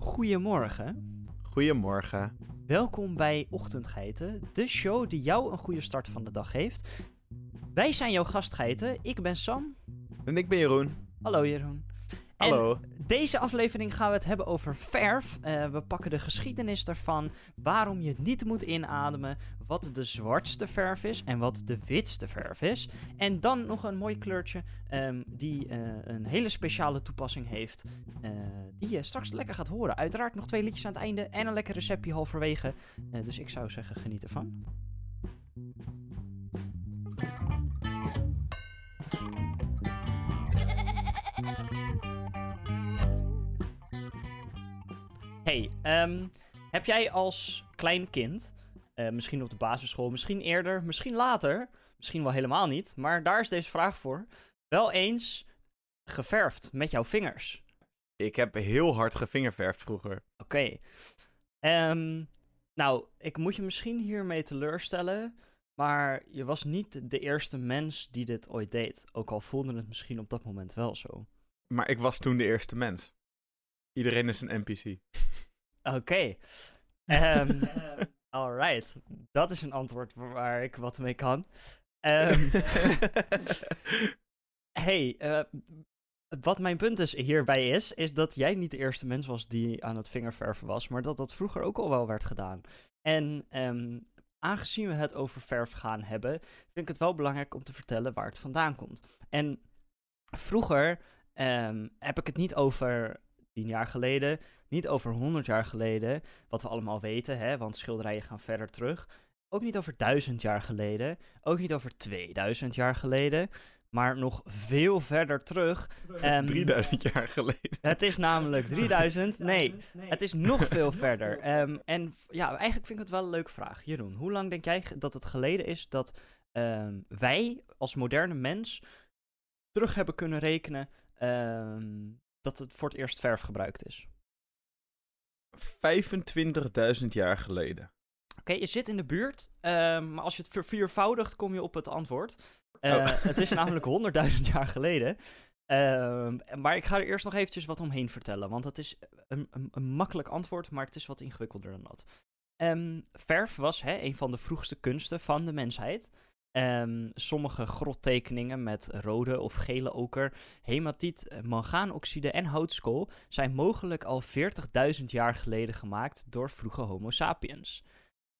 Goedemorgen. Goedemorgen. Welkom bij Ochtendgeiten, de show die jou een goede start van de dag geeft. Wij zijn jouw gastgeiten. Ik ben Sam. En ik ben Jeroen. Hallo Jeroen. Hallo. En deze aflevering gaan we het hebben over verf. Uh, we pakken de geschiedenis daarvan, waarom je het niet moet inademen, wat de zwartste verf is en wat de witste verf is. En dan nog een mooi kleurtje um, die uh, een hele speciale toepassing heeft, uh, die je straks lekker gaat horen. Uiteraard nog twee liedjes aan het einde en een lekker receptje halverwege. dus ik zou zeggen, geniet ervan. Hey, um, heb jij als klein kind, uh, misschien op de basisschool, misschien eerder, misschien later, misschien wel helemaal niet, maar daar is deze vraag voor, wel eens geverfd met jouw vingers? Ik heb heel hard gevingerverfd vroeger. Oké. Okay. Um, nou, ik moet je misschien hiermee teleurstellen, maar je was niet de eerste mens die dit ooit deed. Ook al voelde het misschien op dat moment wel zo. Maar ik was toen de eerste mens. Iedereen is een NPC. Oké. Okay. Um, alright. Dat is een antwoord waar ik wat mee kan. Um, hey, uh, wat mijn punt dus hierbij is, is dat jij niet de eerste mens was die aan het vingerverven was, maar dat dat vroeger ook al wel werd gedaan. En um, aangezien we het over verf gaan hebben, vind ik het wel belangrijk om te vertellen waar het vandaan komt. En vroeger heb ik het niet over tien jaar geleden, niet over 100 jaar geleden, wat we allemaal weten, hè, want schilderijen gaan verder terug. Ook niet over duizend jaar geleden, ook niet over 2000 jaar geleden, maar nog veel verder terug. Um, 3000 jaar geleden. Het is namelijk 3000. Nee, het is nog veel verder. Um, en ja, eigenlijk vind ik het wel een leuke vraag. Jeroen, hoe lang denk jij dat het geleden is dat um, wij als moderne mens terug hebben kunnen rekenen dat het voor het eerst verf gebruikt is? 25.000 jaar geleden. Oké, je zit in de buurt, um, maar als je het verviervoudigt, kom je op het antwoord. Uh, oh. Het is namelijk 100.000 jaar geleden. Um, maar ik ga er eerst nog eventjes wat omheen vertellen, want het is een, een, een makkelijk antwoord, maar het is wat ingewikkelder dan dat. Um, verf was hè, een van de vroegste kunsten van de mensheid. Um, sommige grottekeningen met rode of gele oker, hematiet, eh, mangaanoxide en houtskool zijn mogelijk al 40.000 jaar geleden gemaakt door vroege Homo sapiens.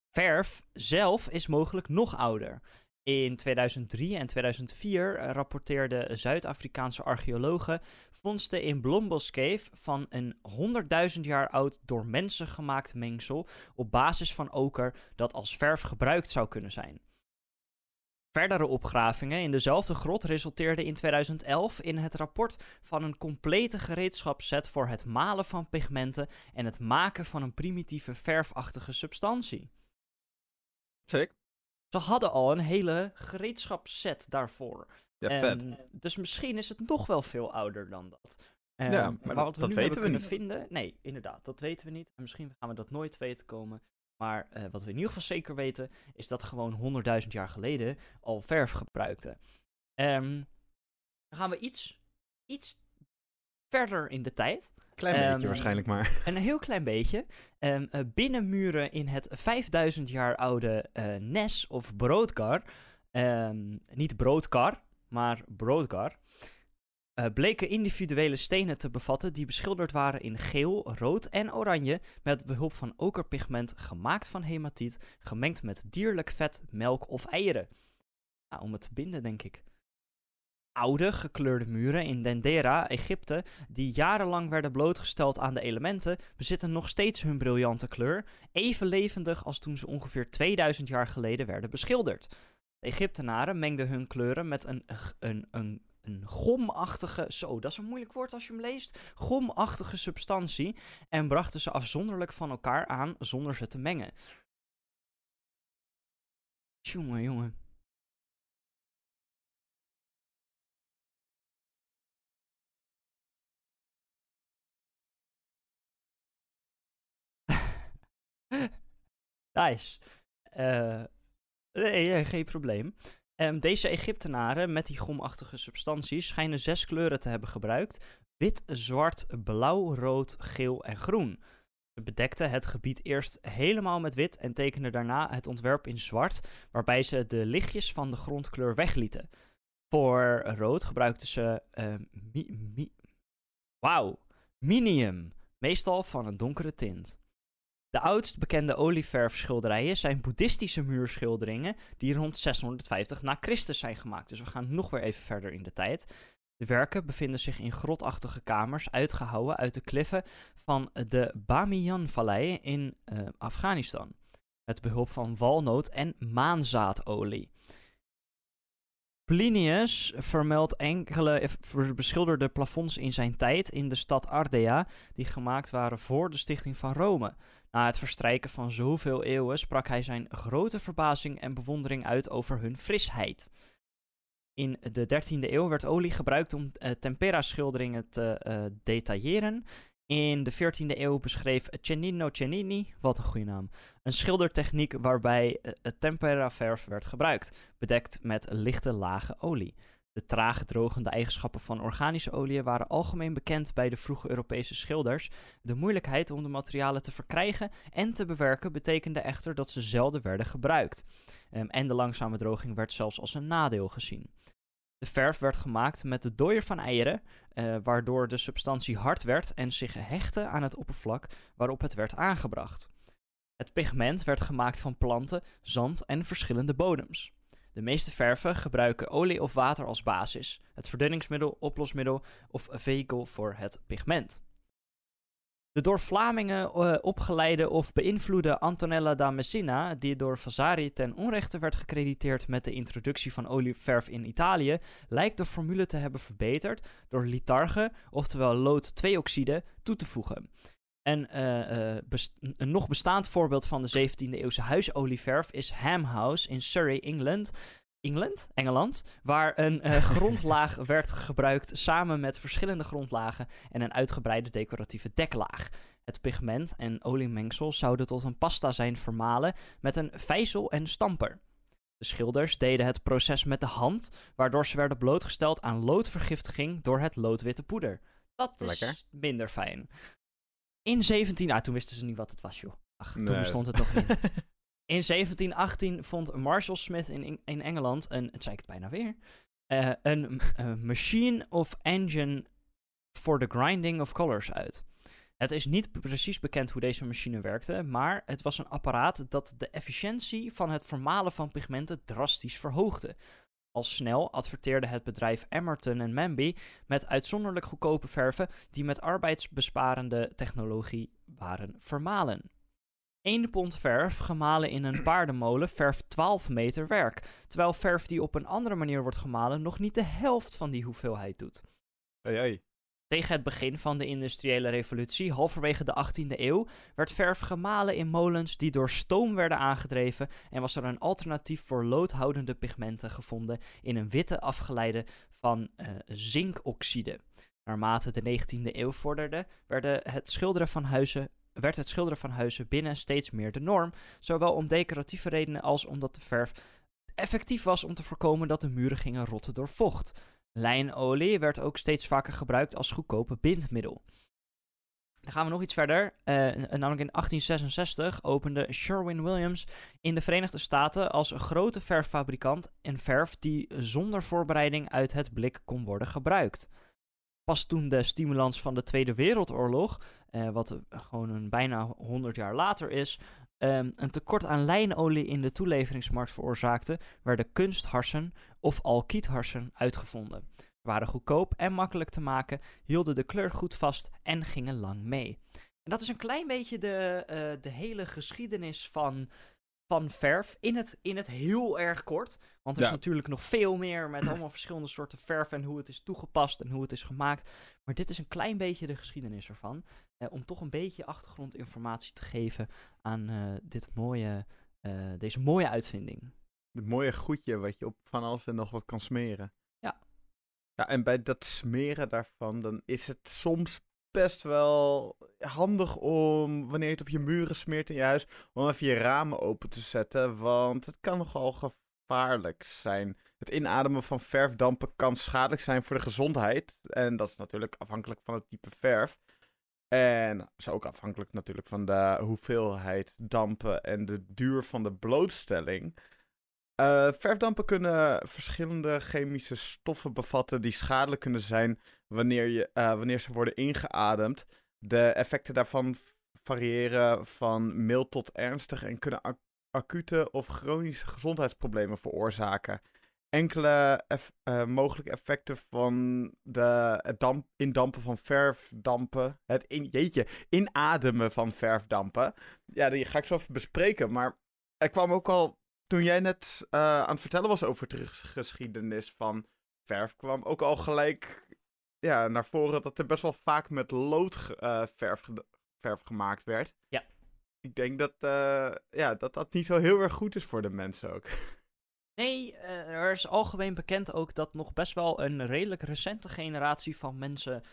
Verf zelf is mogelijk nog ouder. In 2003 en 2004 rapporteerden Zuid-Afrikaanse archeologen vondsten in Blombos Cave van een 100.000 jaar oud door mensen gemaakt mengsel op basis van oker dat als verf gebruikt zou kunnen zijn. Verdere opgravingen in dezelfde grot resulteerden in 2011 in het rapport van een complete gereedschapsset voor het malen van pigmenten en het maken van een primitieve verfachtige substantie. Zeker. Ze hadden al een hele gereedschapsset daarvoor. Ja, vet. dus misschien is het nog wel veel ouder dan dat. Um, ja, maar, wat we dat nu weten we niet. vinden, nee, inderdaad, dat weten we niet. En misschien gaan we dat nooit weten komen. Maar uh, wat we in ieder geval zeker weten, is dat gewoon 100.000 jaar geleden al verf gebruikten. Um, dan gaan we iets, iets verder in de tijd. Klein beetje um, waarschijnlijk maar. Een heel klein beetje. Um, uh, binnenmuren in het 5000 jaar oude uh, Nes of Broodkar. niet Broodkar, maar Broodkar. Uh, bleken individuele stenen te bevatten die beschilderd waren in geel, rood en oranje met behulp van okerpigment gemaakt van hematiet, gemengd met dierlijk vet, melk of eieren. Ja, om het te binden, denk ik. Oude gekleurde muren in Dendera, Egypte, die jarenlang werden blootgesteld aan de elementen, bezitten nog steeds hun briljante kleur, even levendig als toen ze ongeveer 2000 jaar geleden werden beschilderd. De Egyptenaren mengden hun kleuren met een, een, een een gomachtige, zo dat is een moeilijk woord als je hem leest, gomachtige substantie en brachten ze afzonderlijk van elkaar aan zonder ze te mengen. Jongen, jongen. nice. Uh, nee, geen probleem. Um, deze Egyptenaren met die gomachtige substanties schijnen zes kleuren te hebben gebruikt. wit, zwart, blauw, rood, geel en groen. Ze bedekten het gebied eerst helemaal met wit en tekenden daarna het ontwerp in zwart, waarbij ze de lichtjes van de grondkleur weglieten. Voor rood gebruikten ze mi Wauw, minium, meestal van een donkere tint. De oudst bekende olieverfschilderijen zijn boeddhistische muurschilderingen die rond 650 na Christus zijn gemaakt. Dus we gaan nog weer even verder in de tijd. De werken bevinden zich in grotachtige kamers, uitgehouwen uit de kliffen van de Bamiyan-vallei in uh, Afghanistan. Met behulp van walnoot en maanzaadolie. Plinius vermeldt enkele beschilderde plafonds in zijn tijd in de stad Ardea, die gemaakt waren voor de stichting van Rome. Na het verstrijken van zoveel eeuwen sprak hij zijn grote verbazing en bewondering uit over hun frisheid. In de 13e eeuw werd olie gebruikt om uh, tempera-schilderingen te uh, detailleren. In de 14e eeuw beschreef Cennino Cennini, wat een goede naam, een schildertechniek waarbij uh, tempera-verf werd gebruikt, bedekt met lichte lage olie. De trage drogende eigenschappen van organische oliën waren algemeen bekend bij de vroege Europese schilders. De moeilijkheid om de materialen te verkrijgen en te bewerken betekende echter dat ze zelden werden gebruikt. Um, en de langzame droging werd zelfs als een nadeel gezien. De verf werd gemaakt met de dooier van eieren, uh, waardoor de substantie hard werd en zich hechtte aan het oppervlak waarop het werd aangebracht. Het pigment werd gemaakt van planten, zand en verschillende bodems. De meeste verven gebruiken olie of water als basis, het verdunningsmiddel, oplosmiddel of vehikel voor het pigment. De door Vlamingen uh, opgeleide of beïnvloede Antonella da Messina, die door Vasari ten onrechte werd gecrediteerd met de introductie van olieverf in Italië, lijkt de formule te hebben verbeterd door litarge, oftewel lood-2-oxide, toe te voegen. En uh, uh, een nog bestaand voorbeeld van de 17e eeuwse huisolieverf is Ham House in Surrey, England. England, Engeland, waar een uh, grondlaag werd gebruikt samen met verschillende grondlagen en een uitgebreide decoratieve deklaag. Het pigment en oliemengsel zouden tot een pasta zijn vermalen met een vijzel en stamper. De schilders deden het proces met de hand, waardoor ze werden blootgesteld aan loodvergiftiging door het loodwitte poeder. Dat Lekker. is minder fijn. In 17... Ah, toen wisten ze niet wat het was, joh. Ach, toen bestond het nog niet. In 1718 vond Marshall Smith in, in Engeland een... Het zei ik het bijna weer. eh, een eh, machine of engine for the grinding of colors uit. Het is niet precies bekend hoe deze machine werkte, maar het was een apparaat dat de efficiëntie van het vermalen van pigmenten drastisch verhoogde. Al snel adverteerde het bedrijf Emerton en Manby met uitzonderlijk goedkope verven die met arbeidsbesparende technologie waren vermalen. 1 pond verf gemalen in een paardenmolen verft 12 meter werk, terwijl verf die op een andere manier wordt gemalen nog niet de helft van die hoeveelheid doet. Tegen het begin van de industriële revolutie, halverwege de 18e eeuw, werd verf gemalen in molens die door stoom werden aangedreven en was er een alternatief voor loodhoudende pigmenten gevonden in een witte afgeleide van eh, zinkoxide. Naarmate de 19e eeuw vorderde, het schilderen van huizen, werd het schilderen van huizen binnen steeds meer de norm, zowel om decoratieve redenen als omdat de verf effectief was om te voorkomen dat de muren gingen rotten door vocht. Lijnolie werd ook steeds vaker gebruikt als goedkope bindmiddel. Dan gaan we nog iets verder. eh, namelijk in 1866 opende Sherwin-Williams in de Verenigde Staten als grote verffabrikant een verf die zonder voorbereiding uit het blik kon worden gebruikt. Pas toen de stimulans van de Tweede Wereldoorlog, eh, wat gewoon een bijna 100 jaar later is, ehm, een tekort aan lijnolie in de toeleveringsmarkt veroorzaakte, werden kunstharsen of alkietharsen uitgevonden. Waren goedkoop en makkelijk te maken, hielden de kleur goed vast en gingen lang mee. En dat is een klein beetje de, eh, de hele geschiedenis van, van verf in het, in het heel erg kort. Want er is Ja. natuurlijk nog veel meer met allemaal verschillende soorten verf en hoe het is toegepast en hoe het is gemaakt. Maar dit is een klein beetje de geschiedenis ervan. eh, om toch een beetje achtergrondinformatie te geven aan eh, dit mooie, eh, deze mooie uitvinding. Het mooie goedje wat je op van alles en nog wat kan smeren. Ja. Ja, en bij dat smeren daarvan, dan is het soms best wel handig om, wanneer je het op je muren smeert in je huis, om even je ramen open te zetten. Want het kan nogal gevaarlijk zijn. het inademen van verfdampen kan schadelijk zijn voor de gezondheid. En dat is natuurlijk afhankelijk van het type verf. En is ook afhankelijk natuurlijk van de hoeveelheid dampen en de duur van de blootstelling. Uh, verfdampen kunnen verschillende chemische stoffen bevatten die schadelijk kunnen zijn wanneer, je, uh, wanneer ze worden ingeademd. De effecten daarvan variëren van mild tot ernstig en kunnen ac acute of chronische gezondheidsproblemen veroorzaken. Enkele eff uh, mogelijke effecten van de, het damp, indampen van verfdampen. Het in, jeetje, inademen van verfdampen. Ja, die ga ik zo even bespreken. Maar er kwam ook al toen jij net uh, aan het vertellen was over de geschiedenis van verf, kwam ook al gelijk ja, naar voren dat er best wel vaak met loodverf uh, verf gemaakt werd. Ja. Ik denk dat, uh, ja, dat dat niet zo heel erg goed is voor de mensen ook. Nee, er is algemeen bekend ook dat nog best wel een redelijk recente generatie van mensen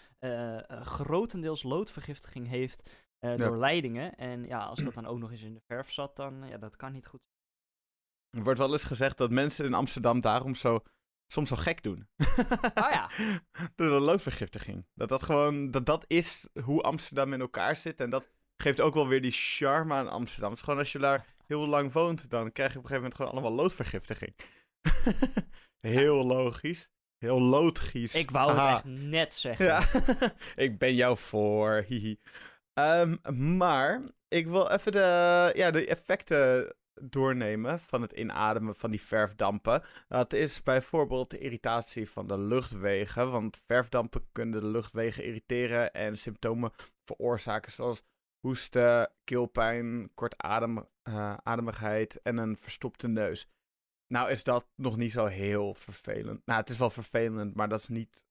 grotendeels loodvergiftiging heeft door leidingen. En ja, als dat dan ook nog eens in de verf zat, dan ja, dat kan niet goed er wordt wel eens gezegd dat mensen in Amsterdam daarom zo, soms zo gek doen. Oh ja. Door de loodvergiftiging. Dat dat gewoon, dat dat is hoe Amsterdam in elkaar zit. En dat geeft ook wel weer die charme aan Amsterdam. Het is gewoon als je daar heel lang woont, dan krijg je op een gegeven moment gewoon allemaal loodvergiftiging. heel logisch. Heel loodgies. Ik wou het echt net zeggen. Ja. ik ben jou voor. um, maar ik wil even de, ja, de effecten doornemen van het inademen van die verfdampen. Dat is bijvoorbeeld de irritatie van de luchtwegen, want verfdampen kunnen de luchtwegen irriteren en symptomen veroorzaken zoals hoesten, keelpijn, kortademigheid uh, en een verstopte neus. Nou is dat nog niet zo heel vervelend. Nou, het is wel vervelend, maar dat is niet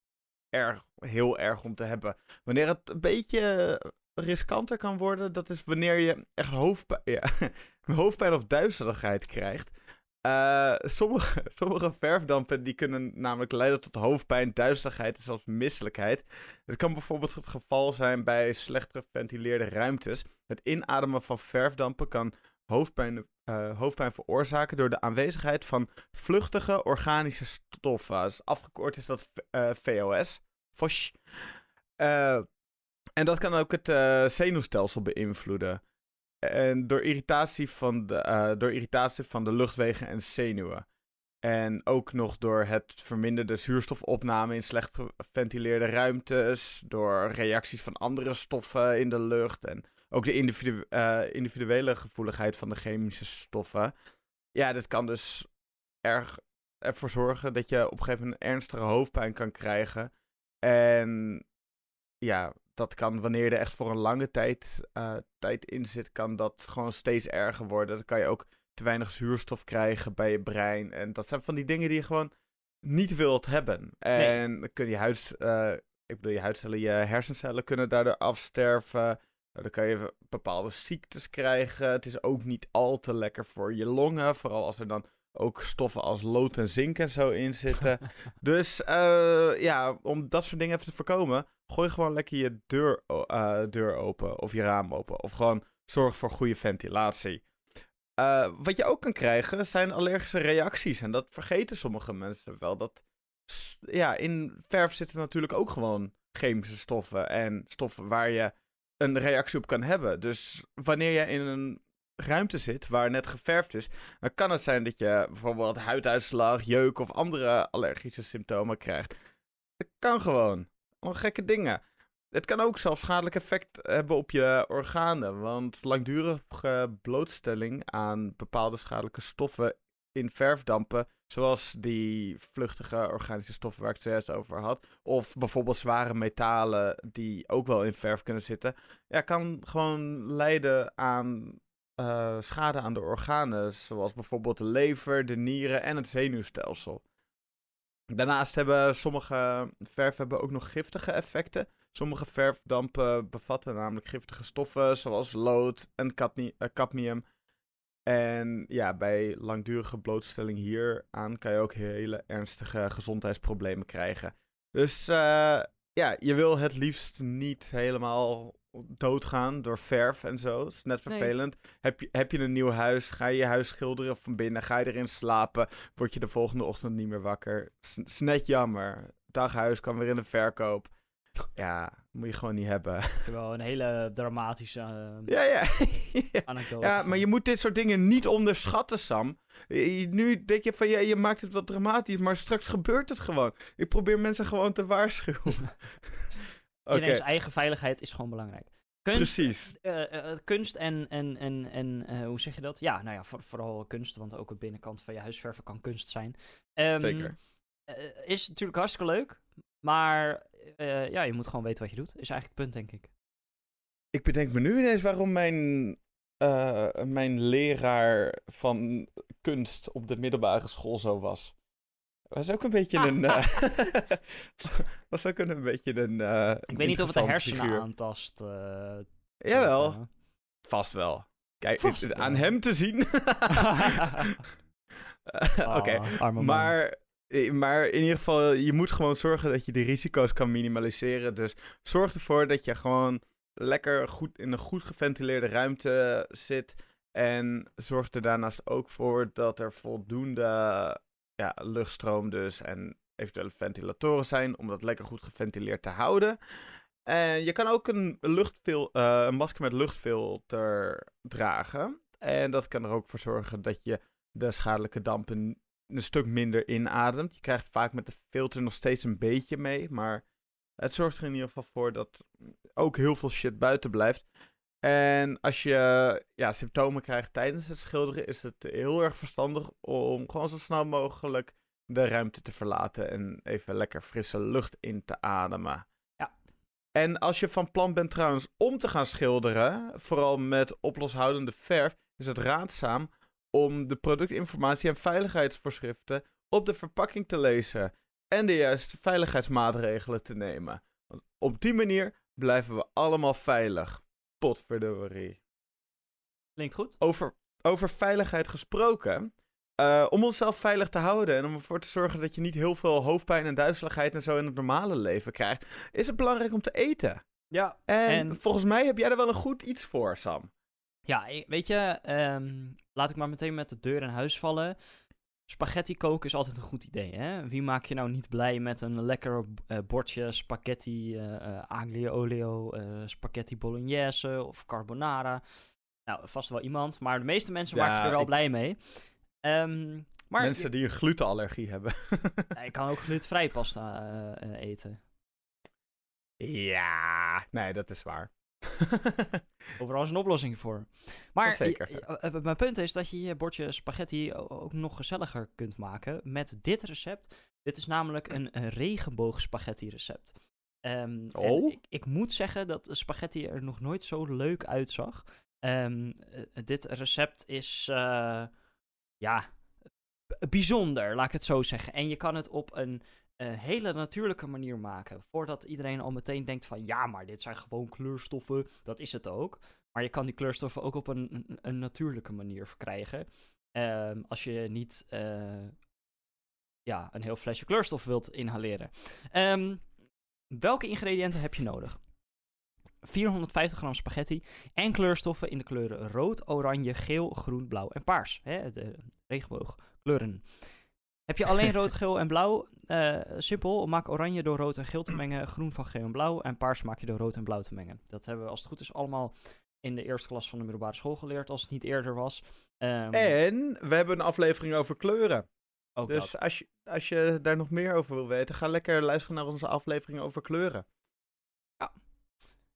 erg, heel erg om te hebben. Wanneer het een beetje riskanter kan worden, dat is wanneer je echt hoofdpijn, ja, hoofdpijn of duizeligheid krijgt. Uh, sommige, sommige verfdampen die kunnen namelijk leiden tot hoofdpijn, duizeligheid en zelfs misselijkheid. Het kan bijvoorbeeld het geval zijn bij slecht geventileerde ruimtes. Het inademen van verfdampen kan hoofdpijn, uh, hoofdpijn veroorzaken door de aanwezigheid van vluchtige organische stoffen. Afgekort is dat uh, VOS. FOSH. En dat kan ook het uh, zenuwstelsel beïnvloeden. En door irritatie, van de, uh, door irritatie van de luchtwegen en zenuwen. En ook nog door het verminderde zuurstofopname in slecht geventileerde ruimtes. Door reacties van andere stoffen in de lucht. En ook de uh, individuele gevoeligheid van de chemische stoffen. Ja, dit kan dus erg ervoor zorgen dat je op een gegeven moment ernstige hoofdpijn kan krijgen. En ja, dat kan wanneer er echt voor een lange tijd, uh, tijd in zit, kan dat gewoon steeds erger worden. Dan kan je ook te weinig zuurstof krijgen bij je brein. En dat zijn van die dingen die je gewoon niet wilt hebben. En dan kun je huid, uh, ik bedoel, je huidcellen, je hersencellen kunnen daardoor afsterven. Nou, dan kan je bepaalde ziektes krijgen. Het is ook niet al te lekker voor je longen. Vooral als er dan ook stoffen als lood en zink en zo in zitten. dus uh, ja, om dat soort dingen even te voorkomen, gooi gewoon lekker je deur, uh, deur open of je raam open. Of gewoon zorg voor goede ventilatie. Uh, wat je ook kan krijgen zijn allergische reacties. En dat vergeten sommige mensen wel. Dat, ja, in verf zitten natuurlijk ook gewoon chemische stoffen. En stoffen waar je een reactie op kan hebben. Dus wanneer je in een ruimte zit waar net geverfd is, dan kan het zijn dat je bijvoorbeeld huiduitslag, jeuk of andere allergische symptomen krijgt. Het kan gewoon. Gewoon gekke dingen. Het kan ook zelfs schadelijk effect hebben op je organen, want langdurige blootstelling aan bepaalde schadelijke stoffen in verfdampen, zoals die vluchtige organische stoffen waar ik het zojuist over had, of bijvoorbeeld zware metalen die ook wel in verf kunnen zitten, ja, kan gewoon leiden aan uh, schade aan de organen, zoals bijvoorbeeld de lever, de nieren en het zenuwstelsel. Daarnaast hebben sommige verf hebben ook nog giftige effecten. Sommige verfdampen bevatten namelijk giftige stoffen zoals lood en uh, cadmium. En ja, bij langdurige blootstelling hieraan kan je ook hele ernstige gezondheidsproblemen krijgen. Dus uh, ja, je wil het liefst niet helemaal doodgaan door verf en zo. Dat is net Nee. vervelend. Heb, je, heb je een nieuw huis? Ga je je huis schilderen van binnen? Ga je erin slapen? Word je de volgende ochtend niet meer wakker? Is, is net jammer. Daghuis kan weer in de verkoop. Ja, moet je gewoon niet hebben. Terwijl een hele dramatische eh, ja, ja. anekdote. Ja, maar je moet dit soort dingen niet onderschatten, Sam. Je- Nu denk je van, ja, je maakt het wat dramatisch, maar straks gebeurt het gewoon. Ik probeer mensen gewoon te waarschuwen. Oké, Iedereen's eigen veiligheid is gewoon belangrijk. Kunst, precies. eh, eh, kunst en, en, en, en eh, hoe zeg je dat? Ja, nou ja, voor- vooral kunst, want ook de binnenkant van je huisverven kan kunst zijn. Ehm, Zeker. eh, is natuurlijk hartstikke leuk, maar eh, ja, je moet gewoon weten wat je doet. Is eigenlijk het punt, denk ik. Ik bedenk me nu ineens waarom mijn, eh, mijn leraar van kunst op de middelbare school zo was. Was ook een beetje een. eh, was ook een, een beetje een. eh, Ik weet niet of het de hersenen figuur. aantast. eh, Jawel, vast wel. Kijk, Vast het- wel. aan hem te zien. Oké, Ah, maar, maar in ieder geval, je moet gewoon zorgen dat je de risico's kan minimaliseren. Dus zorg ervoor dat je gewoon lekker goed in een goed geventileerde ruimte zit. En zorg er daarnaast ook voor dat er voldoende ja, luchtstroom dus en eventuele ventilatoren zijn om dat lekker goed geventileerd te houden. En je kan ook een, luchtfil eh, een masker met luchtfilter dragen. En dat kan er ook voor zorgen dat je de schadelijke dampen een stuk minder inademt. Je krijgt vaak met de filter nog steeds een beetje mee, maar het zorgt er in ieder geval voor dat ook heel veel shit buiten blijft. En als je ja, symptomen krijgt tijdens het schilderen, is het heel erg verstandig om gewoon zo snel mogelijk de ruimte te verlaten en even lekker frisse lucht in te ademen. Ja. En als je van plan bent trouwens om te gaan schilderen, vooral met oploshoudende verf, is het raadzaam om de productinformatie en veiligheidsvoorschriften op de verpakking te lezen en de juiste veiligheidsmaatregelen te nemen. Want op die manier blijven we allemaal veilig. Potverdorie. Klinkt goed. Over, over veiligheid gesproken. eh, om onszelf veilig te houden en om ervoor te zorgen dat je niet heel veel hoofdpijn en duizeligheid en zo in het normale leven krijgt, is het belangrijk om te eten. Ja, En, En- volgens mij heb jij er wel een goed iets voor, Sam. Ja, ik- weet je, ehm, laat ik maar meteen met de deur in huis vallen. Spaghetti koken is altijd een goed idee, hè? Wie maak je nou niet blij met een lekker eh, bordje spaghetti eh, aglio olio, spaghetti bolognese of carbonara? Nou, vast wel iemand, maar de meeste mensen Ja, maken er wel ik- blij mee. Ehm, maar Mensen die een glutenallergie hebben. je kan ook glutenvrij pasta eten. ja, nee, dat is waar. Overal is een oplossing voor. Maar Zeker. eh, eh, mijn punt is dat je je bordje spaghetti ook nog gezelliger kunt maken met dit recept. Dit is namelijk een, regenboog spaghetti recept. Ehm, Oh. ik, ik moet zeggen dat spaghetti er nog nooit zo leuk uitzag. Eh, dit recept is, ja, bijzonder, laat ik het zo zeggen. En je kan het op een eh, hele natuurlijke manier maken. Voordat iedereen al meteen denkt van, ja, maar dit zijn gewoon kleurstoffen. Dat is het ook. Maar je kan die kleurstoffen ook op een, een, een natuurlijke manier verkrijgen. Ehm, als je niet eh, ja, een heel flesje kleurstof wilt inhaleren. Ehm, welke ingrediënten heb je nodig? 450 gram spaghetti en kleurstoffen in de kleuren rood, oranje, geel, groen, blauw en paars. Hè, de regenboogkleuren. Heb je alleen rood, geel en blauw? Eh, simpel, maak oranje door rood en geel te mengen, groen van geel en blauw en paars maak je door rood en blauw te mengen. Dat hebben we als het goed is allemaal in de eerste klas van de middelbare school geleerd, als het niet eerder was. Ehm, En we hebben een aflevering over kleuren. ook Dus dat. als je, als je daar nog meer over wil weten, ga lekker luisteren naar onze aflevering over kleuren.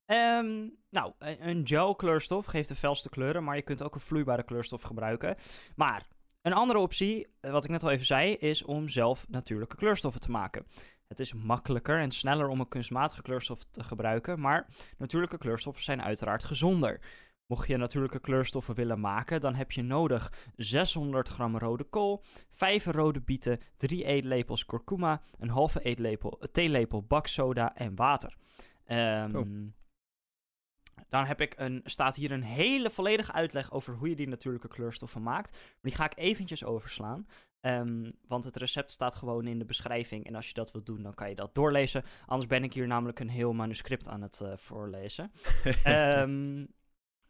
Ehm, nou, een een gel kleurstof geeft de felste kleuren, maar je kunt ook een vloeibare kleurstof gebruiken. Maar een andere optie, eh, wat ik net al even zei, is om zelf natuurlijke kleurstoffen te maken. Het is makkelijker en sneller om een kunstmatige kleurstof te gebruiken, maar natuurlijke kleurstoffen zijn uiteraard gezonder. Mocht je natuurlijke kleurstoffen willen maken, dan heb je nodig 600 gram rode kool, 5 rode bieten, 3 eetlepels kurkuma, een halve eetlepel, theelepel baksoda en water. Oh. Dan heb ik een, staat hier een hele volledige uitleg over hoe je die natuurlijke kleurstoffen maakt. Maar die ga ik eventjes overslaan. Ehm, want het recept staat gewoon in de beschrijving. En als je dat wilt doen, dan kan je dat doorlezen. Anders ben ik hier namelijk een heel manuscript aan het eh, voorlezen. Ehm,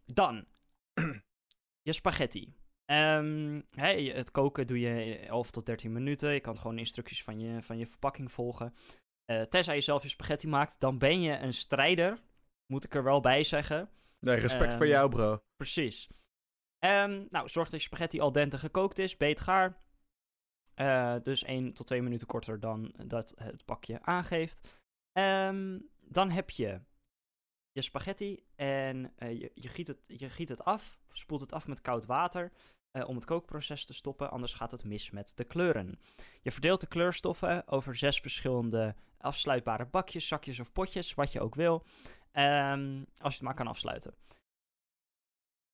dan, je spaghetti. Ehm, het koken doe je 11 tot 13 minuten. Je kan gewoon instructies van je, van je verpakking volgen. Eh tenzij je zelf je spaghetti maakt, dan ben je een strijder. Moet ik er wel bij zeggen. Nee, respect voor Ehm, jou, bro. Precies. Ehm, nou, zorg dat je spaghetti al dente gekookt is, beet gaar. Eh, dus 1 tot 2 minuten korter dan dat het bakje aangeeft. Ehm, dan heb je je spaghetti en eh, je, je, giet het, je giet het af, spoelt het af met koud water eh, om het kookproces te stoppen, anders gaat het mis met de kleuren. Je verdeelt de kleurstoffen over zes verschillende afsluitbare bakjes, zakjes of potjes, wat je ook wil, Ehm, als je het maar kan afsluiten.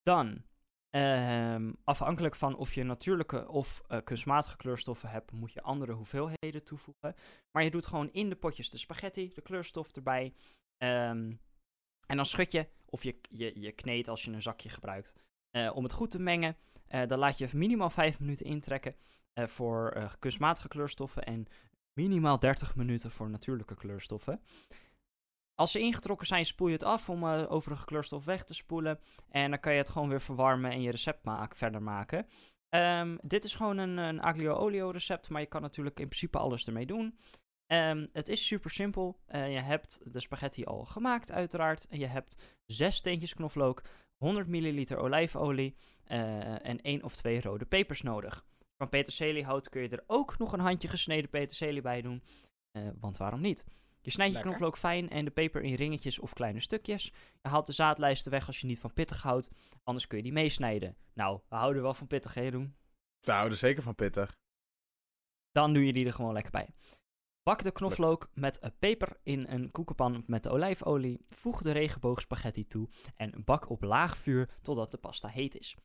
Dan, ehm, afhankelijk van of je natuurlijke of eh, kunstmatige kleurstoffen hebt, moet je andere hoeveelheden toevoegen. Maar je doet gewoon in de potjes de spaghetti, de kleurstof erbij. Ehm, en dan schud je, of je, je, je kneedt als je een zakje gebruikt, eh, om het goed te mengen. Eh, dan laat je minimaal 5 minuten intrekken voor kunstmatige kleurstoffen en minimaal 30 minuten voor natuurlijke kleurstoffen. Als ze ingetrokken zijn, spoel je het af om eh, overige kleurstof weg te spoelen. En dan kan je het gewoon weer verwarmen en je recept verder maken. Ehm, dit is gewoon een, een aglio olio recept, maar je kan natuurlijk in principe alles ermee doen. Ehm, het is super simpel. Eh, je hebt de spaghetti al gemaakt, uiteraard. En je hebt zes steentjes knoflook, 100 milliliter olijfolie eh, en één of twee rode pepers nodig. Van peterseliehout kun je er ook nog een handje gesneden peterselie bij doen. Want waarom niet? Je snijdt je knoflook fijn en de peper in ringetjes of kleine stukjes. Je haalt de zaadlijsten weg als je niet van pittig houdt. Anders kun je die meesnijden. Nou, we houden wel van pittig, hè, Jeroen? We houden zeker van pittig. Dan doe je die er gewoon lekker bij. Bak de knoflook met peper in een koekenpan met de olijfolie. Voeg de regenboogspaghetti toe en bak op laag vuur totdat de pasta heet is.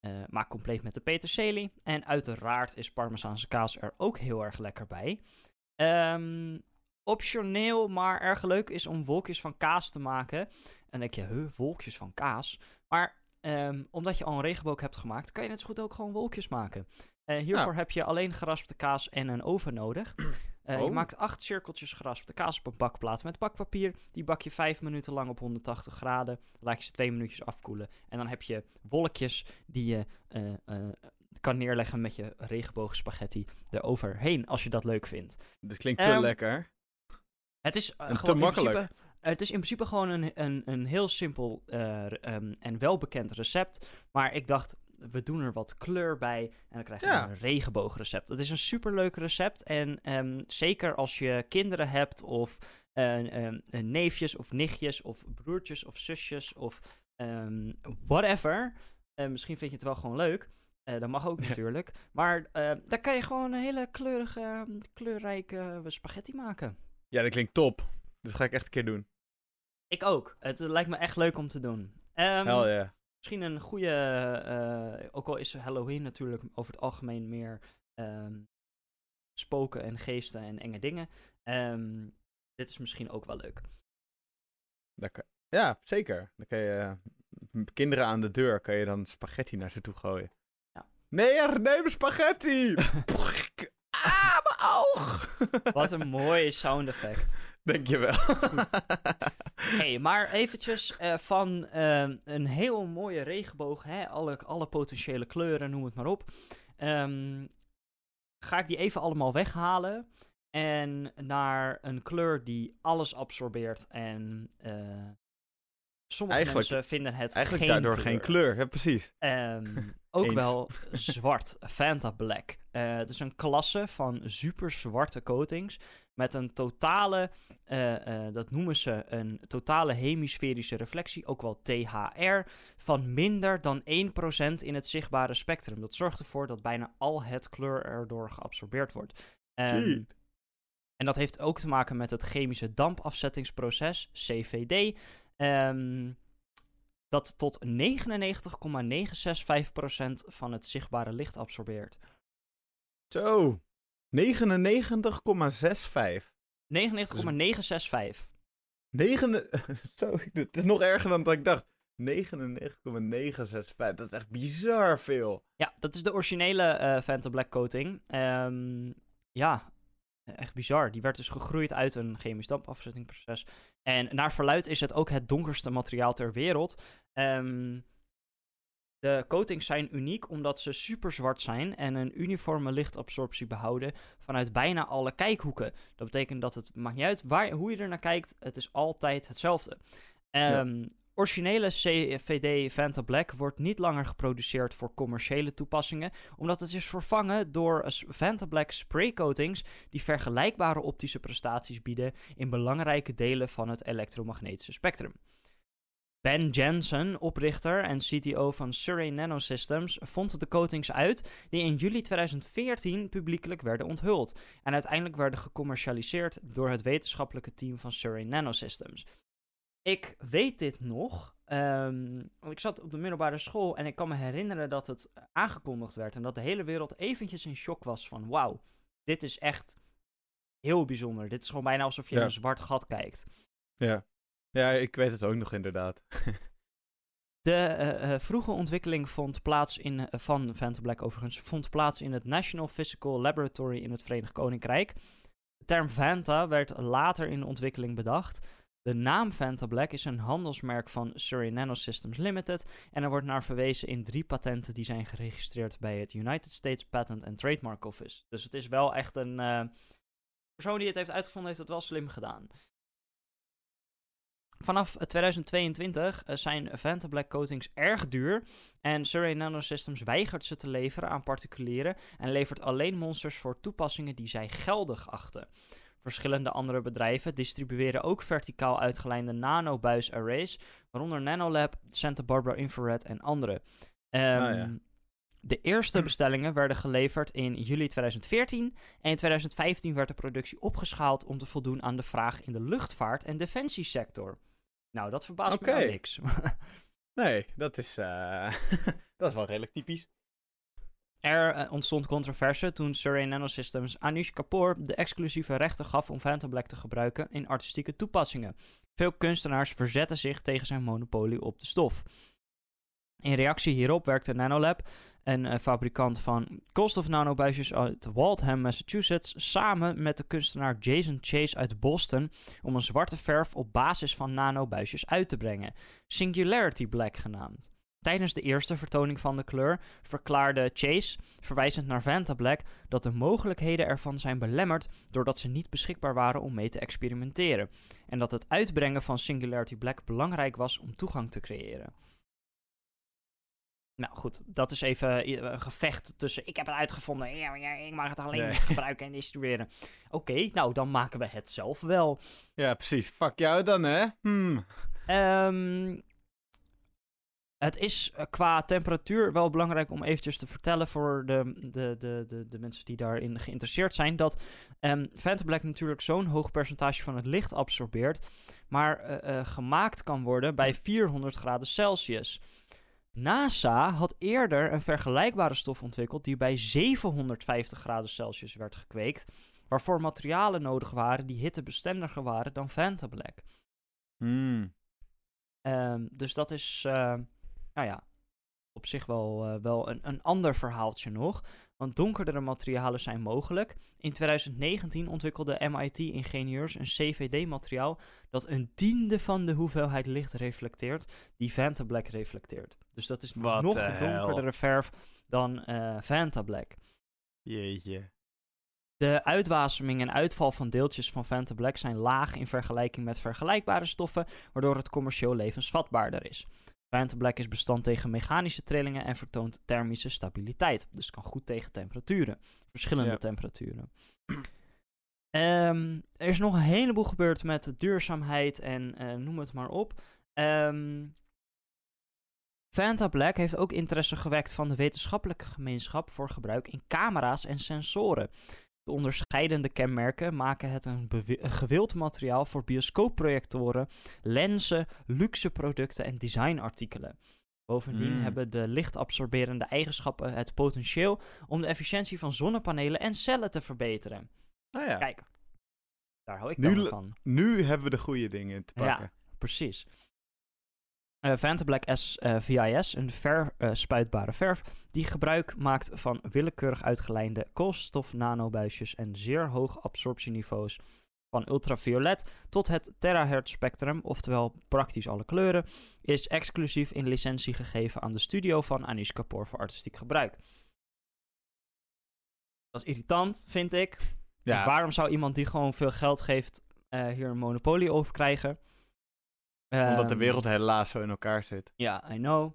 Eh, maak compleet met de peterselie. En uiteraard is parmezaanse kaas er ook heel erg lekker bij. Ehm, optioneel, maar erg leuk is om wolkjes van kaas te maken. En dan denk je, huh, wolkjes van kaas? Maar ehm, omdat je al een regenboog hebt gemaakt, kan je net zo goed ook gewoon wolkjes maken. Eh, hiervoor heb je alleen geraspte kaas en een oven nodig. Eh, Je Oh. maakt acht cirkeltjes geraspte kaas op een bakplaat met bakpapier. Die bak je vijf minuten lang op 180 graden. Laat je ze twee minuutjes afkoelen. En dan heb je wolkjes die je eh, kan neerleggen met je regenboogspaghetti eroverheen. Als je dat leuk vindt. Dit klinkt te Ehm, lekker. Het is, eh, te gewoon in makkelijk. principe- het is in principe gewoon een, een, een heel simpel eh, ehm, en welbekend recept. Maar ik dacht, we doen er wat kleur bij en dan krijg je Ja. een regenboogrecept. Het is een superleuk recept en ehm, zeker als je kinderen hebt of eh, ehm, eh, neefjes of nichtjes of broertjes of zusjes of whatever. Misschien vind je het wel gewoon leuk. Dat mag ook natuurlijk. Maar dan kan je gewoon een hele kleurige, kleurrijke spaghetti maken. Ja, dat klinkt top. Dit ga ik echt een keer doen. Ik ook. Het lijkt me echt leuk om te doen. Ehm, Hell yeah. Misschien een goede. eh, ook al is Halloween natuurlijk over het algemeen meer ehm, spoken en geesten en enge dingen. Ehm, dit is misschien ook wel leuk. Dat kan- Ja, zeker. Dan kan je eh, kinderen aan de deur kan je dan spaghetti naar ze toe gooien. Ja. Nee, neem spaghetti! ah, Wat een mooie sound effect. Dankjewel. hey, maar eventjes eh, van ehm, een heel mooie regenboog, hè, alle, alle potentiële kleuren, noem het maar op. Ehm, ga ik die even allemaal weghalen en naar een kleur die alles absorbeert en eh, sommige Eigenlijk- mensen vinden het Eigenlijk geen daardoor geen kleur. Ja, precies. Ehm, ook wel zwart, Fanta Black. Eh, het is een klasse van super zwarte coatings met een totale, eh, eh, dat noemen ze een totale hemisferische reflectie, ook wel THR, van minder dan 1% in het zichtbare spectrum. Dat zorgt ervoor dat bijna al het kleur erdoor geabsorbeerd wordt. Ehm, en dat heeft ook te maken met het chemische dampafzettingsproces, CVD. Ehm, dat tot 99,965% van het zichtbare licht absorbeert. Zo. 99,65. 99,965. 9... Zo, het is nog erger dan dat ik dacht. 99,965. Dat is echt bizar veel. Ja, dat is de originele Phantom Black coating. Ehm, ja, echt bizar. Die werd dus gegroeid uit een chemisch dampafzettingproces. En naar verluid is het ook het donkerste materiaal ter wereld. Ehm, de coatings zijn uniek omdat ze super zwart zijn en een uniforme lichtabsorptie behouden vanuit bijna alle kijkhoeken. Dat betekent dat het maakt niet uit waar, hoe je er naar kijkt, het is altijd hetzelfde. Ehm, Originele CVD Vanta Black wordt niet langer geproduceerd voor commerciële toepassingen, omdat het is vervangen door Vanta Black spray coatings die vergelijkbare optische prestaties bieden in belangrijke delen van het elektromagnetische spectrum. Ben Jensen, oprichter en CTO van Surrey Nanosystems, vond de coatings uit die in juli 2014 publiekelijk werden onthuld en uiteindelijk werden gecommercialiseerd door het wetenschappelijke team van Surrey Nanosystems. Ik weet dit nog. ehm, want ik zat op de middelbare school en ik kan me herinneren dat het aangekondigd werd en dat de hele wereld eventjes in shock was van wauw, dit is echt heel bijzonder. Dit is gewoon bijna alsof je in Ja. een zwart gat kijkt. Ja. Ja, ik weet het ook nog inderdaad. De eh, eh, vroege ontwikkeling vond plaats in, eh, van Phantom Black overigens, vond plaats in het National Physical Laboratory in het Verenigd Koninkrijk. De term Vanta werd later in de ontwikkeling bedacht. De naam Vanta Black is een handelsmerk van Surrey Nanosystems Limited en er wordt naar verwezen in drie patenten die zijn geregistreerd bij het United States Patent and Trademark Office. Dus het is wel echt een eh, persoon die het heeft uitgevonden, heeft het wel slim gedaan. Vanaf eh, 2022 eh, zijn Vanta Black coatings erg duur en Surrey Nanosystems weigert ze te leveren aan particulieren en levert alleen monsters voor toepassingen die zij geldig achten. Verschillende andere bedrijven distribueren ook verticaal uitgelijnde nanobuis-arrays, waaronder Nanolab, Santa Barbara Infrared en andere. Ehm, Ah, ja. De eerste bestellingen werden geleverd in juli 2014 en in 2015 werd de productie opgeschaald om te voldoen aan de vraag in de luchtvaart- en defensiesector. Nou, dat verbaast me nou niks. Nee, dat is, eh, dat is wel redelijk typisch. Er eh, ontstond controverse toen Surrey Nanosystems Anish Kapoor de exclusieve rechten gaf om Phantom Black te gebruiken in artistieke toepassingen. Veel kunstenaars verzetten zich tegen zijn monopolie op de stof. In reactie hierop werkte Nanolab, een eh, fabrikant van koolstof nanobuisjes uit Waltham, Massachusetts, samen met de kunstenaar Jason Chase uit Boston om een zwarte verf op basis van nanobuisjes uit te brengen, Singularity Black genaamd. Tijdens de eerste vertoning van de kleur verklaarde Chase, verwijzend naar Vanta Black, dat de mogelijkheden ervan zijn belemmerd doordat ze niet beschikbaar waren om mee te experimenteren. En dat het uitbrengen van Singularity Black belangrijk was om toegang te creëren. Nou goed, dat is even i- een gevecht tussen ik heb het uitgevonden, ik mag het alleen Nee. gebruiken en distribueren. Oké, nou dan maken we het zelf wel. Ja, precies. Fuck jou dan, hè? Hmm. Ehm, het is eh, qua temperatuur wel belangrijk om eventjes te vertellen voor de, de, de, de, de mensen die daarin geïnteresseerd zijn. Dat Phantom Black natuurlijk zo'n hoog percentage van het licht absorbeert. Maar eh, eh, gemaakt kan worden bij 400 graden Celsius. NASA had eerder een vergelijkbare stof ontwikkeld die bij 750 graden Celsius werd gekweekt. Waarvoor materialen nodig waren die hittebestendiger waren dan Phantom Black. Hmm. Ehm, dus dat is, nou ja, op zich wel, eh, wel een, een ander verhaaltje nog. Want donkerdere materialen zijn mogelijk. In 2019 ontwikkelde MIT-ingenieurs een CVD-materiaal dat een tiende van de hoeveelheid licht reflecteert die Vanta Black reflecteert. Dus dat is nog donkerdere verf dan eh Vanta Black. Jeetje. De uitwaseming en uitval van deeltjes van Vanta Black zijn laag in vergelijking met vergelijkbare stoffen, waardoor het commercieel levensvatbaarder is. Vanta Black is bestand tegen mechanische trillingen en vertoont thermische stabiliteit. Dus het kan goed tegen temperaturen. Verschillende Ja. temperaturen. Ehm, er is nog een heleboel gebeurd met duurzaamheid en eh, noem het maar op. Ehm Vanta Black heeft ook interesse gewekt van de wetenschappelijke gemeenschap voor gebruik in camera's en sensoren. De onderscheidende kenmerken maken het een, gewild materiaal voor bioscoopprojectoren, lenzen, luxe producten en designartikelen. Bovendien Mm. hebben de lichtabsorberende eigenschappen het potentieel om de efficiëntie van zonnepanelen en cellen te verbeteren. Nou ja, Kijk, daar hou ik Nu van. nu hebben we de goede dingen te Ja. pakken. Precies. Uh, Vantablack S uh, VIS, een verspuitbare verf, die gebruik maakt van willekeurig uitgelijnde koolstof nanobuisjes en zeer hoog absorptieniveaus van ultraviolet tot het terahertz spectrum, oftewel praktisch alle kleuren, is exclusief in licentie gegeven aan de studio van Anish Kapoor voor artistiek gebruik. Dat is irritant, vind ik. Ja. waarom zou iemand die gewoon veel geld geeft uh, hier een monopolie over krijgen? Omdat de ehm, wereld helaas zo in elkaar zit. Ja, I know.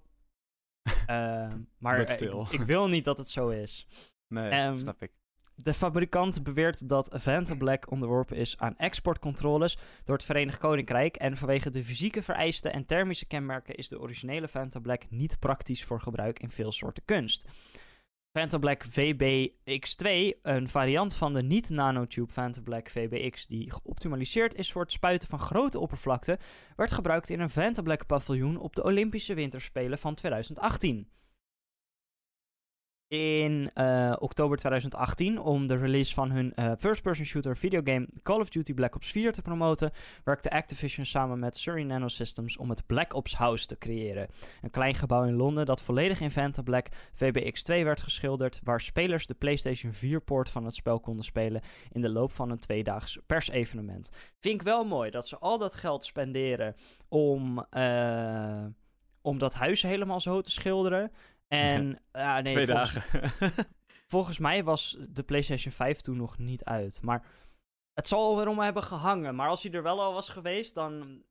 uh, maar ik, ik, wil niet dat het zo is. Nee, um, snap ik. De fabrikant beweert dat Vantablack onderworpen is aan exportcontroles door het Verenigd Koninkrijk en vanwege de fysieke vereisten en thermische kenmerken is de originele Vantablack niet praktisch voor gebruik in veel soorten kunst. Vantablack VBX2, een variant van de niet-nanotube Vantablack VBX die geoptimaliseerd is voor het spuiten van grote oppervlakte, werd gebruikt in een Vantablack paviljoen op de Olympische Winterspelen van 2018 in uh, oktober 2018 om de release van hun uh, first-person shooter videogame Call of Duty Black Ops 4 te promoten, werkte Activision samen met Surrey Nanosystems om het Black Ops House te creëren. Een klein gebouw in Londen dat volledig in Vantablack VBX2 werd geschilderd, waar spelers de PlayStation 4-poort van het spel konden spelen in de loop van een tweedaags persevenement. Vind ik wel mooi dat ze al dat geld spenderen om, uh, om dat huis helemaal zo te schilderen. En ja, nee, Twee volgens, dagen. volgens mij was de PlayStation 5 toen nog niet uit. Maar het zal erom hebben gehangen. Maar als hij er wel al was geweest, dan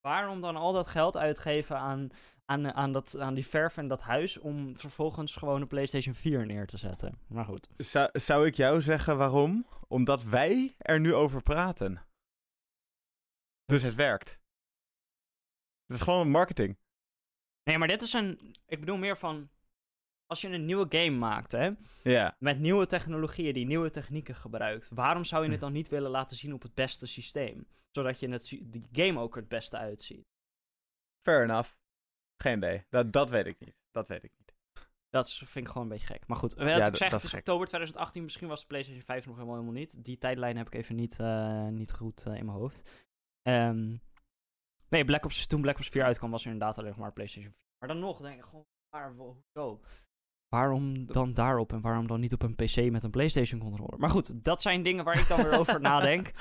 waarom dan al dat geld uitgeven aan, aan, aan, dat, aan die verf en dat huis om vervolgens gewoon een PlayStation 4 neer te zetten? Maar goed. Zou, zou ik jou zeggen waarom? Omdat wij er nu over praten. Dus het werkt. Het is gewoon marketing. Nee, maar dit is een. Ik bedoel meer van. Als je een nieuwe game maakt, hè? Ja. Met nieuwe technologieën die nieuwe technieken gebruikt. Waarom zou je het dan niet willen laten zien op het beste systeem? Zodat je het, die game ook er het beste uitziet. Fair enough. Geen idee. Dat, dat weet ik niet. Dat weet ik niet. Dat vind ik gewoon een beetje gek. Maar goed, ja, ik zeg, het is oktober 2018. Misschien was de PlayStation 5 nog helemaal, helemaal niet. Die tijdlijn heb ik even niet, uh, niet goed uh, in mijn hoofd. Um, Nee, Black Ops, toen Black Ops 4 uitkwam, was er inderdaad alleen nog maar PlayStation 4. Maar dan nog, denk ik gewoon, waar, hoezo? Waarom dan daarop en waarom dan niet op een PC met een PlayStation controller? Maar goed, dat zijn dingen waar ik dan weer over nadenk.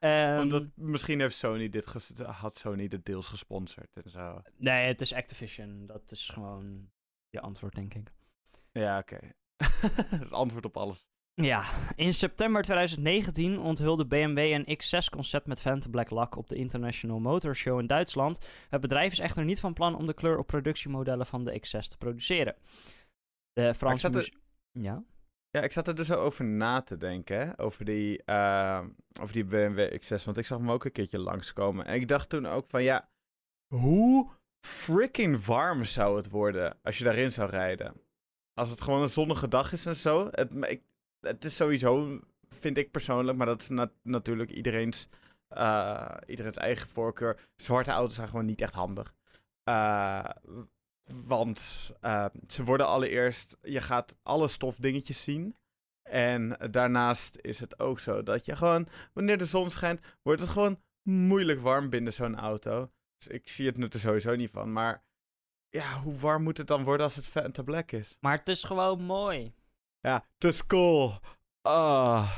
Um, Omdat misschien heeft Sony dit had Sony dit deels gesponsord en zo. Nee, het is Activision. Dat is gewoon je antwoord, denk ik. Ja, oké. het antwoord op alles. Ja, in september 2019 onthulde BMW een X6-concept met Phantom Black Lak op de International Motor Show in Duitsland. Het bedrijf is echter niet van plan om de kleur op productiemodellen van de X6 te produceren. De Franse... Er... Ja? Ja, ik zat er dus over na te denken, hè? Over, die, uh, over die BMW X6, want ik zag hem ook een keertje langskomen. En ik dacht toen ook van, ja, hoe freaking warm zou het worden als je daarin zou rijden? Als het gewoon een zonnige dag is en zo. Het, ik, het is sowieso, vind ik persoonlijk, maar dat is natuurlijk iedereen's, uh, iedereen's eigen voorkeur. Zwarte auto's zijn gewoon niet echt handig. Uh, want uh, ze worden allereerst, je gaat alle stofdingetjes zien. En daarnaast is het ook zo dat je gewoon, wanneer de zon schijnt, wordt het gewoon moeilijk warm binnen zo'n auto. Dus ik zie het er sowieso niet van. Maar ja, hoe warm moet het dan worden als het vet en black is? Maar het is gewoon mooi. Ja, het is cool. Ah.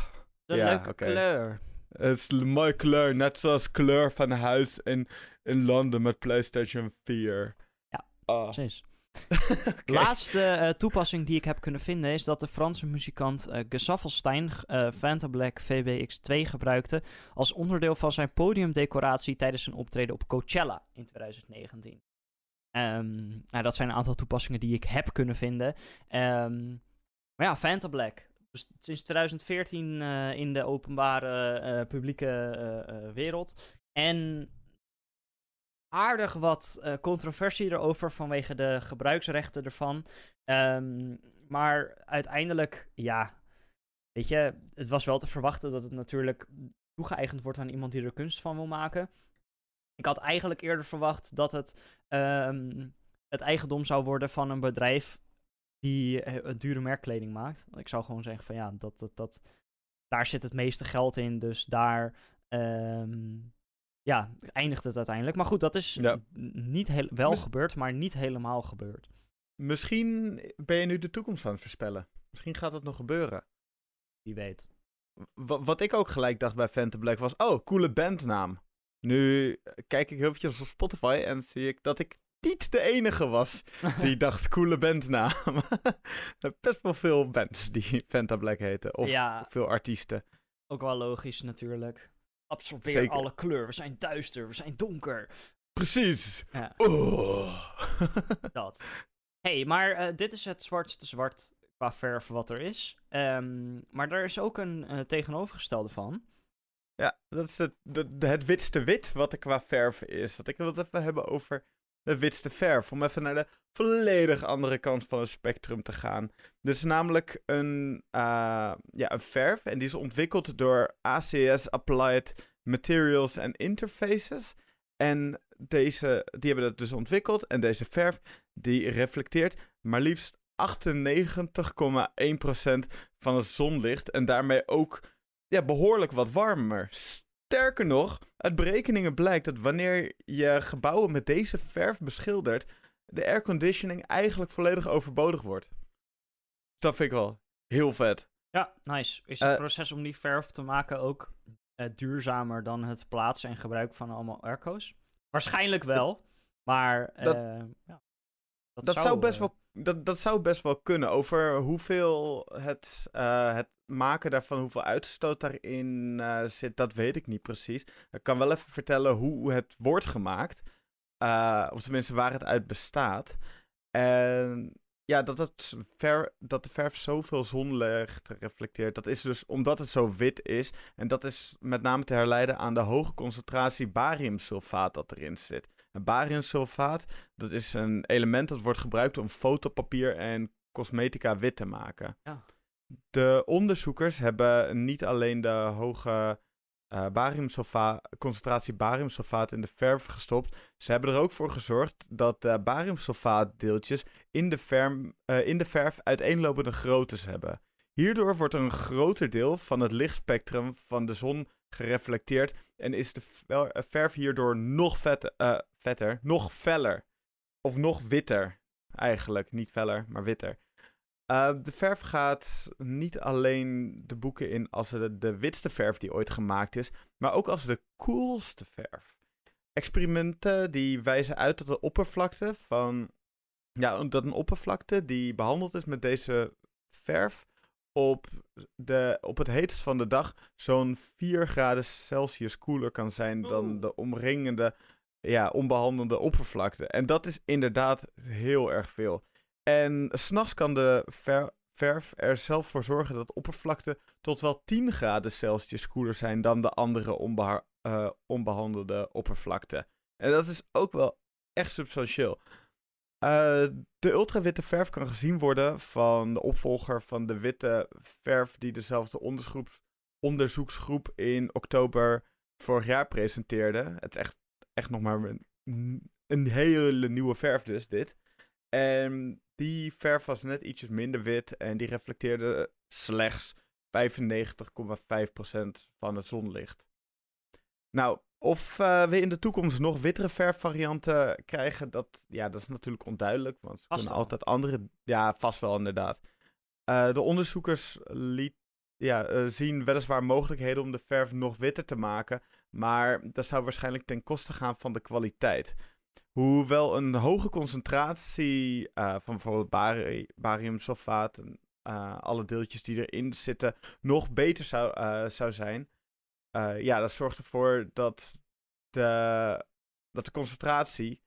De ja, leuke kleur. Het is een mooie kleur, net zoals kleur van huis in, in Londen met PlayStation 4. Ja, ah. precies. okay. Laatste uh, toepassing die ik heb kunnen vinden is dat de Franse muzikant uh, Gesaffelstein uh, Fanta Black VBX2 gebruikte als onderdeel van zijn podiumdecoratie tijdens zijn optreden op Coachella in 2019. Um, ehm, nou, dat zijn een aantal toepassingen die ik heb kunnen vinden. Um, maar ja, Phantom Black. Dus sinds 2014 uh, in de openbare uh, publieke uh, wereld. En aardig wat controversie erover vanwege de gebruiksrechten ervan. Um, maar uiteindelijk, ja, weet je, het was wel te verwachten dat het natuurlijk toegeëigend wordt aan iemand die er kunst van wil maken. Ik had eigenlijk eerder verwacht dat het um, het eigendom zou worden van een bedrijf die uh, dure merkkleding maakt. Ik zou gewoon zeggen van ja, dat, dat, dat, daar zit het meeste geld in. Dus daar, um, ja, eindigt het uiteindelijk. Maar goed, dat is Ja. niet heel, wel gebeurd, maar niet helemaal gebeurd. Misschien ben je nu de toekomst aan het voorspellen. Misschien gaat dat nog gebeuren. Wie weet. Wa- wat ik ook gelijk dacht bij Phantom Black was, oh, coole bandnaam. Nu eh, kijk ik heel eventjes op Spotify en zie ik dat ik niet de enige was die dacht, coole bandnaam. Best wel veel bands die Phantom Black heten. Of ja, veel artiesten. ook wel logisch natuurlijk. Absorbeer Zeker. alle kleur. We zijn duister, we zijn donker. Precies. Ja, Oh. dat. hey, maar eh, dit is het zwartste zwart qua verf wat er is. Ehm, maar er is ook een eh, tegenovergestelde van. ja, dat is het, het witste wit wat er qua verf is. Dat ik wil het even hebben over de witste verf. Om even naar de volledig andere kant van het spectrum te gaan. Dit is namelijk een, eh, ja, een verf en die is ontwikkeld door ACS Applied Materials and Interfaces. En deze, die hebben dat dus ontwikkeld. En deze verf die reflecteert maar liefst 98,1% van het zonlicht. En daarmee ook ja, behoorlijk wat warmer. Sterker nog, uit berekeningen blijkt dat wanneer je gebouwen met deze verf beschildert, de airconditioning eigenlijk volledig overbodig wordt. Dat vind ik wel heel vet. Ja, nice. Is het Eh, proces om die verf te maken ook eh, duurzamer dan het plaatsen en gebruiken van allemaal airco's? Waarschijnlijk wel, maar Dat- eh, ja, Dat zou, best wel, dat, dat zou best wel kunnen. Over hoeveel het, eh, het maken daarvan, hoeveel uitstoot daarin eh, zit, dat weet ik niet precies. Ik kan wel even vertellen hoe het wordt gemaakt. Eh, of tenminste waar het uit bestaat. En ja, dat, het ver, dat de verf zoveel zonlicht reflecteert, dat is dus omdat het zo wit is. En dat is met name te herleiden aan de hoge concentratie bariumsulfaat dat erin zit. Bariumsulfaat, dat is een element dat wordt gebruikt om fotopapier en cosmetica wit te maken. Ja. De onderzoekers hebben niet alleen de hoge eh bariumsulfa- concentratie bariumsulfaat in de verf gestopt. Ze hebben er ook voor gezorgd dat de bariumsulfaatdeeltjes in de, verf, eh, in de verf uiteenlopende groottes hebben. Hierdoor wordt een groter deel van het lichtspectrum van de zon gereflecteerd en is de eh, verf hierdoor nog vet, eh, vetter, nog feller. Of nog witter, eigenlijk. Niet feller, maar witter. Eh, de verf gaat niet alleen de boeken in als de, de witste verf die ooit gemaakt is, maar ook als de coolste verf. Experimenten die wijzen uit dat de oppervlakte van. Ja, dat een oppervlakte die behandeld is met deze verf op, de, op het heetst van de dag zo'n 4 graden Celsius koeler kan zijn dan de omringende, ja, onbehandelde oppervlakte. En dat is inderdaad heel erg veel. En s'nachts kan de ver- verf er zelf voor zorgen dat oppervlakte tot wel 10 graden Celsius koeler zijn dan de andere onbeha- eh, onbehandelde oppervlakte. En dat is ook wel echt substantieel. Eh, de ultrawitte verf kan gezien worden van de opvolger van de witte verf die dezelfde onderzoeksgroep, in oktober vorig jaar presenteerde. Het is echt, echt nog maar een, een hele nieuwe verf dus, dit. En die verf was net ietsjes minder wit en die reflecteerde slechts 95,5% van het zonlicht. Nou, of eh, we in de toekomst nog wittere verfvarianten krijgen, dat, ja, dat is natuurlijk onduidelijk. Want ze kunnen altijd andere... Ja, vast wel inderdaad. Eh, de onderzoekers liet, ja, eh, zien weliswaar mogelijkheden om de verf nog witter te maken. Maar dat zou waarschijnlijk ten koste gaan van de kwaliteit. Hoewel een hoge concentratie van bijvoorbeeld bari bariumsulfaat en alle deeltjes die erin zitten nog beter zou, zou zijn. Eh, ja, dat zorgt ervoor dat de, dat de concentratie,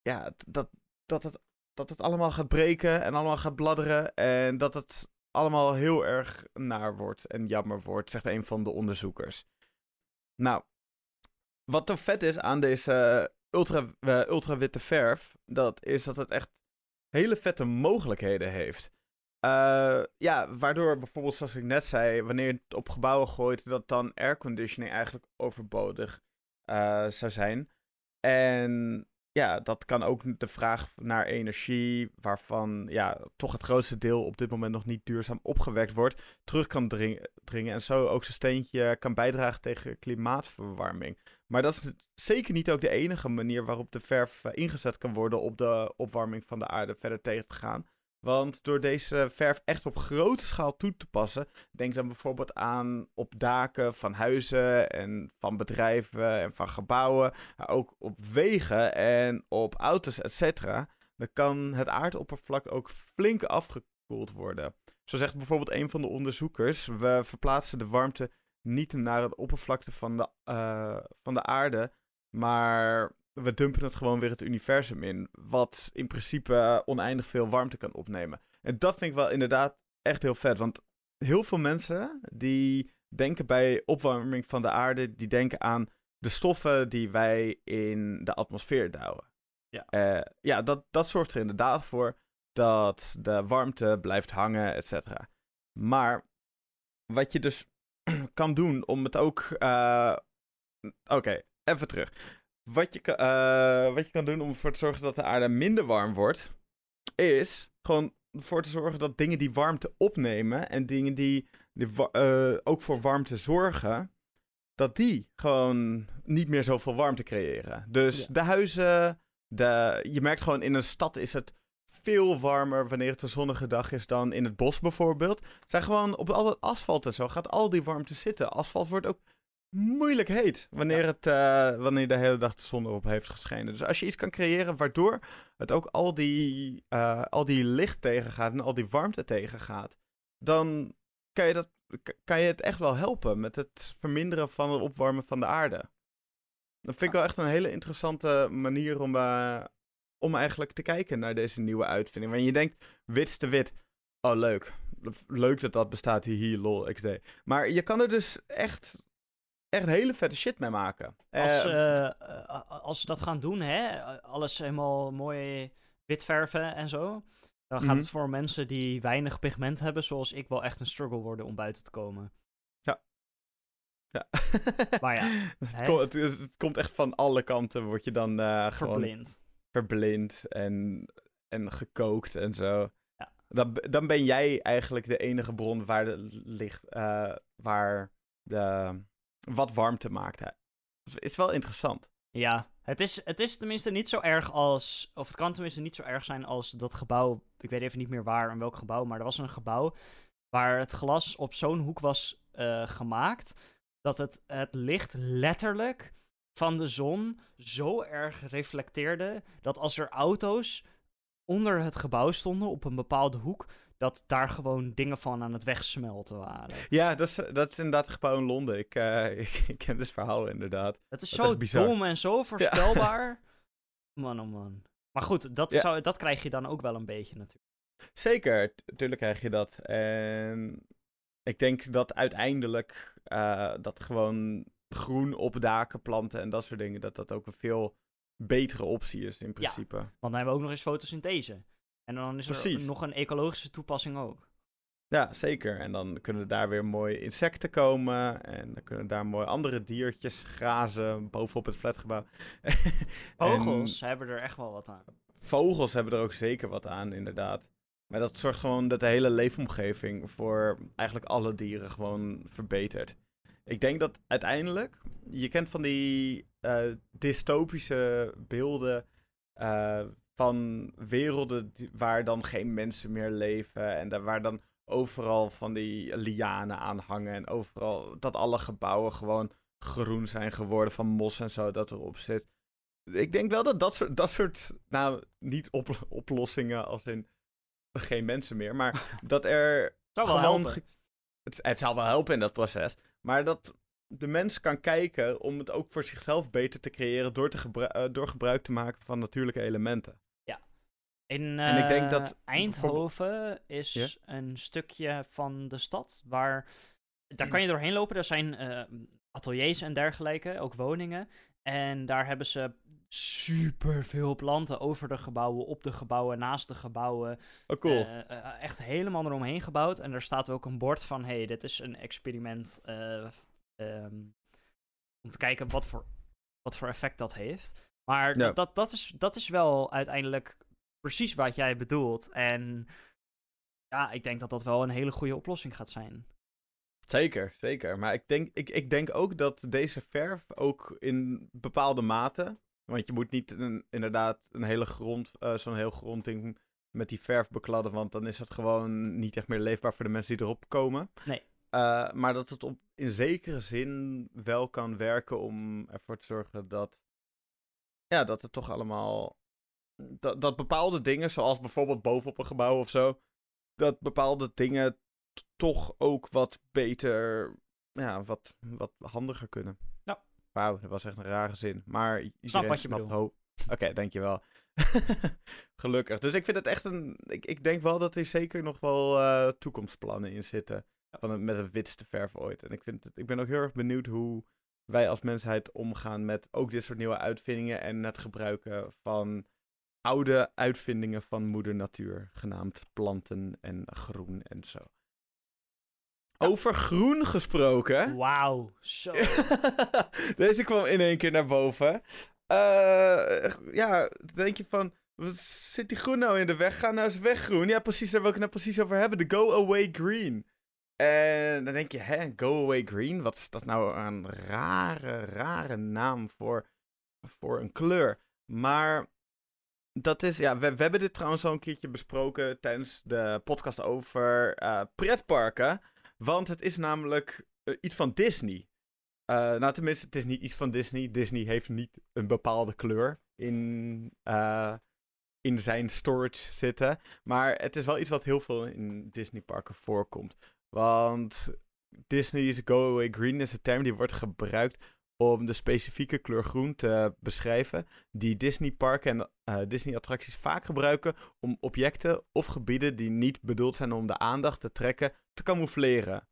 ja, dat, dat, het, dat het allemaal gaat breken en allemaal gaat bladderen en dat het allemaal heel erg naar wordt en jammer wordt, zegt een van de onderzoekers. Nou, wat toch vet is aan deze ultra, eh, ultrawitte verf, dat is dat het echt hele vette mogelijkheden heeft. Eh, ja, waardoor bijvoorbeeld, zoals ik net zei, wanneer je het op gebouwen gooit, dat dan airconditioning eigenlijk overbodig eh, zou zijn. En ja, dat kan ook de vraag naar energie, waarvan ja, toch het grootste deel op dit moment nog niet duurzaam opgewekt wordt, terug kan dringen, dringen en zo ook zijn steentje kan bijdragen tegen klimaatverwarming. Maar dat is zeker niet ook de enige manier waarop de verf eh, ingezet kan worden op de opwarming van de aarde verder tegen te gaan. Want door deze verf echt op grote schaal toe te passen, denk dan bijvoorbeeld aan op daken van huizen en van bedrijven en van gebouwen, maar ook op wegen en op auto's, etc. Dan kan het aardoppervlak ook flink afgekoeld worden. Zo zegt bijvoorbeeld een van de onderzoekers: we verplaatsen de warmte niet naar het oppervlakte van de, uh, van de aarde, maar we dumpen het gewoon weer het universum in. Wat in principe oneindig veel warmte kan opnemen. En dat vind ik wel inderdaad echt heel vet. Want heel veel mensen die denken bij opwarming van de aarde, die denken aan de stoffen die wij in de atmosfeer douwen. Ja, uh, ja dat, dat zorgt er inderdaad voor dat de warmte blijft hangen, et cetera. Maar wat je dus kan doen om het ook. Uh, Oké, even terug. Wat je, kan, uh, wat je kan doen om ervoor te zorgen dat de aarde minder warm wordt, is gewoon ervoor te zorgen dat dingen die warmte opnemen en dingen die, die uh, ook voor warmte zorgen, dat die gewoon niet meer zoveel warmte creëren. Dus de huizen, de, je merkt gewoon in een stad is het veel warmer wanneer het een zonnige dag is dan in het bos bijvoorbeeld. Het zijn gewoon op al het asfalt en zo gaat al die warmte zitten. Asfalt wordt ook moeilijk heet wanneer, het, uh, wanneer de hele dag de zon erop heeft geschenen. Dus als je iets kan creëren waardoor het ook al die, uh, al die licht tegengaat en al die warmte tegengaat, dan kan je, dat, kan je het echt wel helpen met het verminderen van het opwarmen van de aarde. Dat vind ik wel echt een hele interessante manier om, uh, om eigenlijk te kijken naar deze nieuwe uitvinding. Wanneer je denkt, witste wit, oh leuk. Leuk dat dat bestaat hier, hier lol, XD. Maar je kan er dus echt echt hele vette shit mee maken. Als, uh, als ze dat gaan doen, hè, alles helemaal mooi wit verven en zo, dan gaat mhm. het voor mensen die weinig pigment hebben, zoals ik, wel echt een struggle worden om buiten te komen. Ja. Ja. Maar ja. het, komt, het, komt echt van alle kanten, word je dan uh, verblind. Verblind en, en gekookt en zo. Ja. Dan, dan ben jij eigenlijk de enige bron waar de licht, waar de wat warmte maakt. Het is wel interessant. Ja, het is, het is tenminste niet zo erg als. Of het kan tenminste niet zo erg zijn als dat gebouw. Ik weet even niet meer waar en welk gebouw. Maar er was een gebouw waar het glas op zo'n hoek was uh, gemaakt. Dat het, het licht letterlijk van de zon zo erg reflecteerde. Dat als er auto's onder het gebouw stonden op een bepaalde hoek dat daar gewoon dingen van aan het wegsmelten waren. Ja, dat is, dat is inderdaad een gebouw in Londen. Ik, uh, ik, ken dit verhaal inderdaad. Het is zo dom en zo voorspelbaar. Man, oh man. Maar goed, dat, zou, dat krijg je dan ook wel een beetje natuurlijk. Zeker, natuurlijk krijg je dat. En ik denk dat uiteindelijk uh, dat gewoon groen op daken planten en dat soort dingen, dat dat ook een veel betere optie is in principe. Ja, want dan hebben we ook nog eens fotosynthese. En dan is er nog een ecologische toepassing ook. Ja, zeker. En dan kunnen daar weer mooie insecten komen. En dan kunnen daar mooi andere diertjes grazen bovenop het flatgebouw. Vogels hebben er echt wel wat aan. Vogels hebben er ook zeker wat aan, inderdaad. Maar dat zorgt gewoon dat de hele leefomgeving voor eigenlijk alle dieren gewoon verbetert. Ik denk dat uiteindelijk, je kent van die uh, dystopische beelden uh, van werelden waar dan geen mensen meer leven. En daar, waar dan overal van die lianen aan hangen. En overal dat alle gebouwen gewoon groen zijn geworden van mos en zo dat erop zit. Ik denk wel dat dat soort, dat soort nou, niet op, oplossingen als in geen mensen meer, maar dat er zou wel gewoon... Helpen. Het, het zal wel helpen in dat proces, maar dat de mens kan kijken om het ook voor zichzelf beter te creëren door, te gebru uh, door gebruik te maken van natuurlijke elementen. In en ik denk dat eh, Eindhoven is een stukje van de stad waar. Daar kan je doorheen lopen. Er zijn uh, ateliers en dergelijke, ook woningen. En daar hebben ze super veel planten over de gebouwen, op de gebouwen, naast de gebouwen. Oh, cool. Uh, echt helemaal eromheen gebouwd. En er staat ook een bord van: hey, dit is een experiment. Um, om te kijken wat voor, wat voor effect dat heeft. Maar Ja. dat, dat, is, dat is wel uiteindelijk precies wat jij bedoelt. En ja, ik denk dat dat wel een hele goede oplossing gaat zijn. Zeker, zeker. Maar ik denk, ik, ik denk ook dat deze verf ook in bepaalde mate. Want je moet niet een, inderdaad een hele grond, eh, zo'n heel grondding met die verf bekladden. Want dan is het gewoon niet echt meer leefbaar voor de mensen die erop komen. Nee. Eh, maar dat het op, in zekere zin wel kan werken om ervoor te zorgen dat. Ja, dat het toch allemaal. Dat, dat bepaalde dingen, zoals bijvoorbeeld bovenop een gebouw of zo. Dat bepaalde dingen toch ook wat beter. Ja, wat, wat handiger kunnen. Ja. Wauw, dat was echt een rare zin. Maar Snap wat je bedoelt. Oké, dankjewel. Gelukkig. Dus ik vind het echt een. Ik, ik denk wel dat er zeker nog wel eh, toekomstplannen in zitten. Van met het witste verf ooit. En ik, vind het, ik ben ook heel erg benieuwd hoe wij als mensheid omgaan met ook dit soort nieuwe uitvindingen. En het gebruiken van oude uitvindingen van moeder natuur. Genaamd planten en groen en zo. Over groen gesproken. Wauw, zo. Deze kwam in één keer naar boven. Eh, ja, dan denk je van, wat zit die groen nou in de weg? Ga nou eens weg groen. Ja, precies, daar wil ik het nou precies over hebben. De Go Away Green. En dan denk je, hè, Go Away Green? Wat is dat nou een rare, rare naam voor, voor een kleur? Maar dat is, ja, we, we hebben dit trouwens al een keertje besproken tijdens de podcast over eh, pretparken. Want het is namelijk eh, iets van Disney. Eh, nou, tenminste, het is niet iets van Disney. Disney heeft niet een bepaalde kleur in, in zijn storage zitten. Maar het is wel iets wat heel veel in Disney-parken voorkomt. Want Disney's Go Away Green is een term die wordt gebruikt om de specifieke kleur groen te beschrijven. Die Disney-parken en eh, Disney-attracties vaak gebruiken om objecten of gebieden die niet bedoeld zijn om de aandacht te trekken, te camoufleren.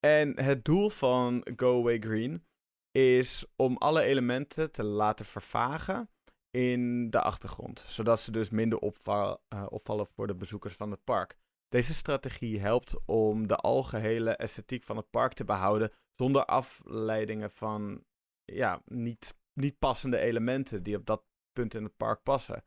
En het doel van Go Away Green is om alle elementen te laten vervagen in de achtergrond. Zodat ze dus minder eh, opvallen voor de bezoekers van het park. Deze strategie helpt om de algehele esthetiek van het park te behouden zonder afleidingen van ja, niet, niet passende elementen die op dat punt in het park passen.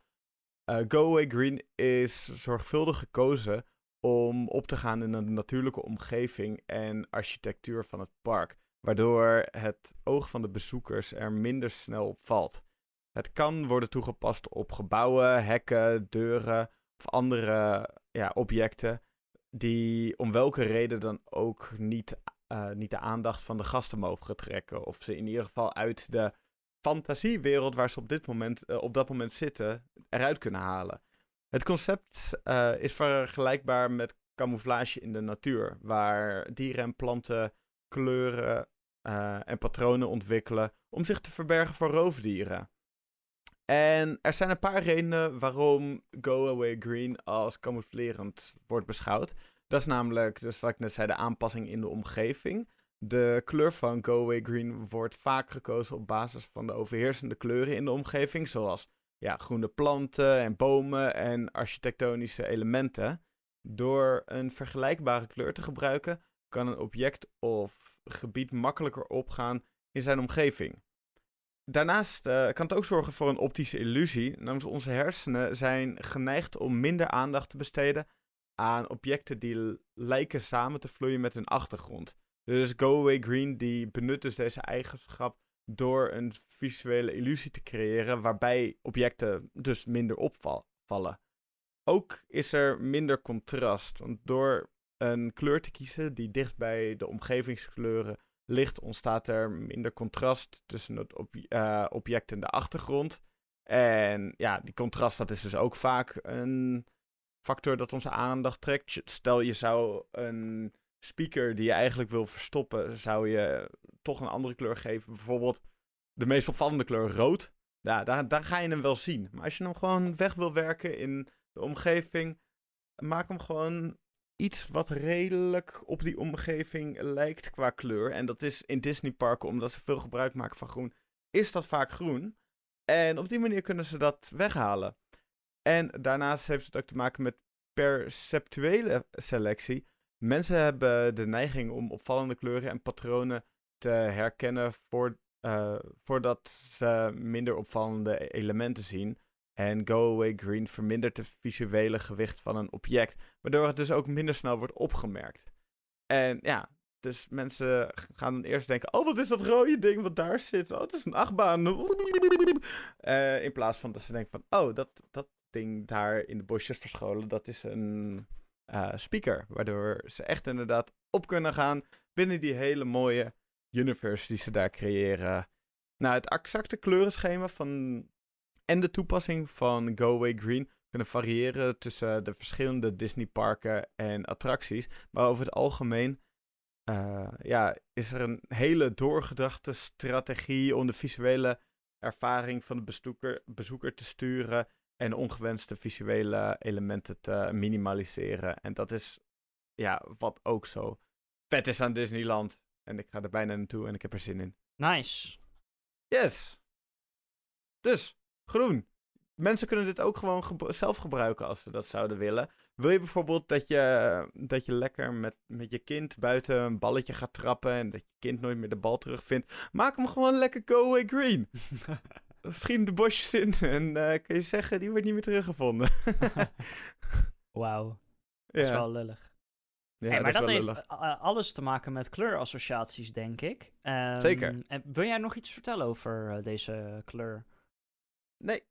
Eh, Go Away Green is zorgvuldig gekozen om op te gaan in de natuurlijke omgeving en architectuur van het park, waardoor het oog van de bezoekers er minder snel op valt. Het kan worden toegepast op gebouwen, hekken, deuren of andere ja, objecten die om welke reden dan ook niet, eh, niet de aandacht van de gasten mogen trekken. Of ze in ieder geval uit de fantasiewereld waar ze op, dit moment, eh, op dat moment zitten eruit kunnen halen. Het concept eh, is vergelijkbaar met camouflage in de natuur, waar dieren en planten kleuren en patronen ontwikkelen om zich te verbergen voor roofdieren. En er zijn een paar redenen waarom Go Away Green als camouflerend wordt beschouwd. Dat is namelijk, dus wat ik net zei, de aanpassing in de omgeving. De kleur van Go Away Green wordt vaak gekozen op basis van de overheersende kleuren in de omgeving, zoals ja, groene planten en bomen en architectonische elementen. Door een vergelijkbare kleur te gebruiken, kan een object of gebied makkelijker opgaan in zijn omgeving. Daarnaast eh, kan het ook zorgen voor een optische illusie. Namelijk onze hersenen zijn geneigd om minder aandacht te besteden aan objecten die lijken samen te vloeien met hun achtergrond. Dus Go Away Green die benut dus deze eigenschap door een visuele illusie te creëren waarbij objecten dus minder opvallen. Ook is er minder contrast, want door een kleur te kiezen die dicht bij de omgevingskleuren ligt, ontstaat er minder contrast tussen het eh, object en de achtergrond. En ja, die contrast dat is dus ook vaak een factor dat onze aandacht trekt. Stel je zou een speaker die je eigenlijk wil verstoppen, zou je toch een andere kleur geven. Bijvoorbeeld de meest opvallende kleur rood. Ja, daar, daar ga je hem wel zien. Maar als je hem gewoon weg wil werken in de omgeving, maak hem gewoon iets wat redelijk op die omgeving lijkt qua kleur. En dat is in Disneyparken, omdat ze veel gebruik maken van groen, is dat vaak groen. En op die manier kunnen ze dat weghalen. En daarnaast heeft het ook te maken met perceptuele selectie. Mensen hebben de neiging om opvallende kleuren en patronen te herkennen uh, voordat ze minder opvallende elementen zien. En Go Away Green vermindert het visuele gewicht van een object, waardoor het dus ook minder snel wordt opgemerkt. En ja, dus mensen gaan dan eerst denken: oh, wat is dat rode ding wat daar zit? Oh, het is een achtbaan. Uh, in plaats van dat ze denken: van, oh, dat, dat ding daar in de bosjes verscholen, dat is een uh, speaker. Waardoor ze echt inderdaad op kunnen gaan binnen die hele mooie universe die ze daar creëren. Nou, het exacte kleurenschema van en de toepassing van Go Away Green kunnen variëren tussen de verschillende Disney-parken en attracties. Maar over het algemeen uh, ja, is er een hele doorgedachte strategie om de visuele ervaring van de bezoeker, bezoeker te sturen en ongewenste visuele elementen te minimaliseren. En dat is ja, wat ook zo vet is aan Disneyland. En ik ga er bijna naartoe en ik heb er zin in. Nice. Yes. Dus, groen. Mensen kunnen dit ook gewoon zelf gebruiken als ze dat zouden willen. Wil je bijvoorbeeld dat je, dat je lekker met, met je kind buiten een balletje gaat trappen en dat je kind nooit meer de bal terugvindt? Maak hem gewoon lekker go away green. Schiet de bosjes in en uh, kun je zeggen, die wordt niet meer teruggevonden. Wauw. Dat is wel lullig. Ja, hey, maar dat, heeft alles te maken met kleurassociaties, denk ik. Um, Zeker. En wil jij nog iets vertellen over uh, deze kleur? Nee.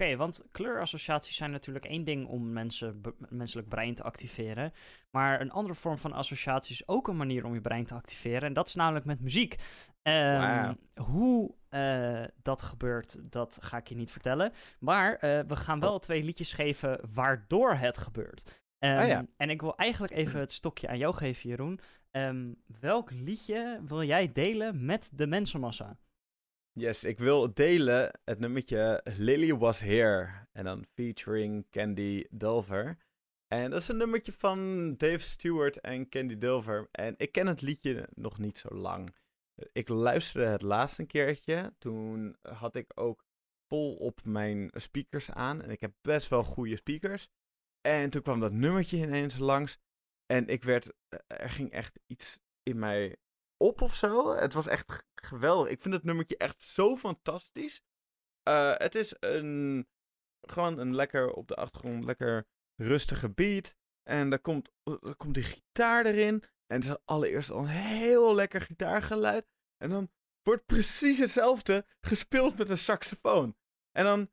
Oké, want kleurassociaties zijn natuurlijk één ding om mensen, menselijk brein te activeren. Maar een andere vorm van associatie is ook een manier om je brein te activeren. En dat is namelijk met muziek. Um, Hoe uh, dat gebeurt, dat ga ik je niet vertellen. Maar uh, we gaan wel oh. twee liedjes geven waardoor het gebeurt. Um, ja. En ik wil eigenlijk even het stokje aan jou geven, Jeroen. Um, welk liedje wil jij delen met de mensenmassa? Yes, ik wil delen het nummertje Lily Was Here. En dan featuring Candy Dulver. En dat is een nummertje van Dave Stewart en Candy Dulver. En ik ken het liedje nog niet zo lang. Ik luisterde het laatste keertje. Toen had ik ook vol op mijn speakers aan. En ik heb best wel goede speakers. En toen kwam dat nummertje ineens langs. En ik werd. Er ging echt iets in mij op of zo. Het was echt geweldig. Ik vind het nummertje echt zo fantastisch. Uh, het is een. Gewoon een lekker op de achtergrond, lekker rustige beat. En daar komt, er komt die gitaar erin. En het is allereerst al een heel lekker gitaargeluid. En dan wordt precies hetzelfde gespeeld met een saxofoon. En dan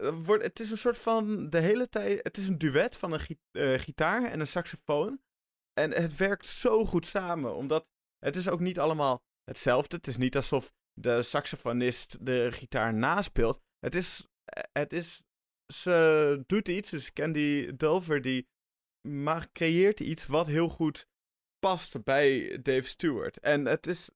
uh, wordt het is een soort van de hele tijd. Het is een duet van een gitaar en een saxofoon. En het werkt zo goed samen, omdat het is ook niet allemaal hetzelfde. Het is niet alsof de saxofonist de gitaar naspeelt. Het is, het is, ze doet iets, dus Candy Dulver die maar creëert iets wat heel goed past bij Dave Stewart. En het is,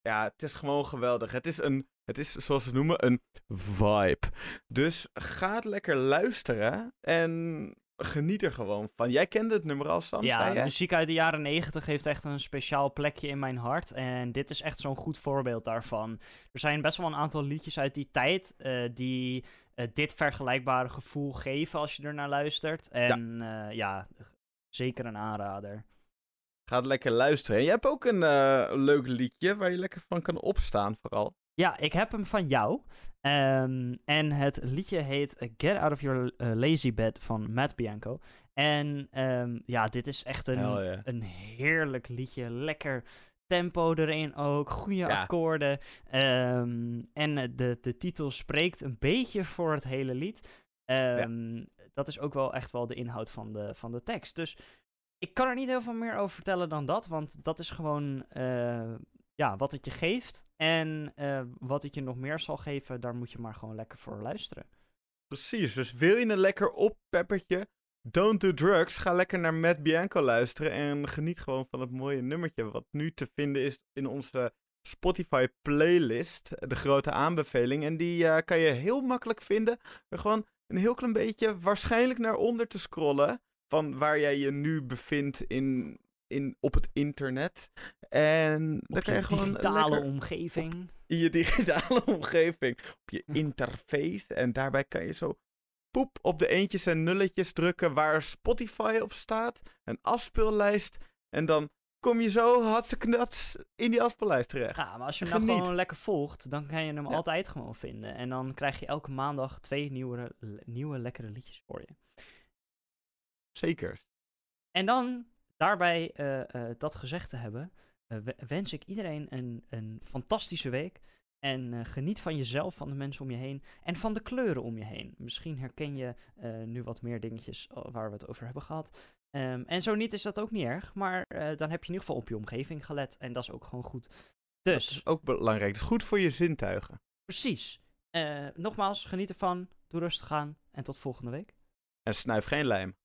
ja, het is gewoon geweldig. Het is een, het is zoals ze noemen, een vibe. Dus ga het lekker luisteren en geniet er gewoon van. Jij kende het nummer al, Sam, Ja, muziek uit de jaren negentig heeft echt een speciaal plekje in mijn hart. En dit is echt zo'n goed voorbeeld daarvan. Er zijn best wel een aantal liedjes uit die tijd uh, die uh, dit vergelijkbare gevoel geven als je er naar luistert. En ja, uh, ja zeker een aanrader. Ga het lekker luisteren. En je hebt ook een leuk liedje waar je lekker van kan opstaan, vooral. Ja, ik heb hem van jou. Um, en het liedje heet Get Out of Your uh, Lazy Bed van Matt Bianco. En um, ja, dit is echt een, yeah. een heerlijk liedje. Lekker tempo erin ook, goede ja. akkoorden. Um, en de, de titel spreekt een beetje voor het hele lied. Ja. Dat is ook wel echt wel de inhoud van de, van de tekst. Dus ik kan er niet heel veel meer over vertellen dan dat, want dat is gewoon uh, ja, wat het je geeft. En uh, wat het je nog meer zal geven, daar moet je maar gewoon lekker voor luisteren. Precies, dus wil je een lekker oppeppertje? Don't do drugs. Ga lekker naar Matt Bianco luisteren en geniet gewoon van het mooie nummertje. Wat nu te vinden is in onze Spotify playlist. De grote aanbeveling. En die uh, kan je heel makkelijk vinden. Door gewoon een heel klein beetje waarschijnlijk naar onder te scrollen. Van waar jij je nu bevindt in in, op het internet. En dan kan je gewoon. digitale omgeving. in je digitale omgeving. Op je interface. En daarbij kan je zo poep op de eentjes en nulletjes drukken waar Spotify op staat. Een afspeellijst. En dan kom je zo hartstikke in die afspeellijst terecht. Ja, maar als je hem nou Geniet. gewoon lekker volgt, dan kan je hem Ja. altijd gewoon vinden. En dan krijg je elke maandag twee nieuwe, nieuwe lekkere liedjes voor je. Zeker. En dan, daarbij eh, eh, dat gezegd te hebben, eh, we- wens ik iedereen een, een fantastische week. En geniet van jezelf, van de mensen om je heen en van de kleuren om je heen. Misschien herken je nu wat meer dingetjes eh, waar we het over hebben gehad. Ehm, en zo niet is dat ook niet erg, maar dan heb je in ieder geval op je omgeving gelet en dat is ook gewoon goed. Dat Dus, is ook belangrijk. Het is goed voor je zintuigen. precies. Nogmaals, geniet ervan, doe rustig aan en tot volgende week. En snuif geen lijm.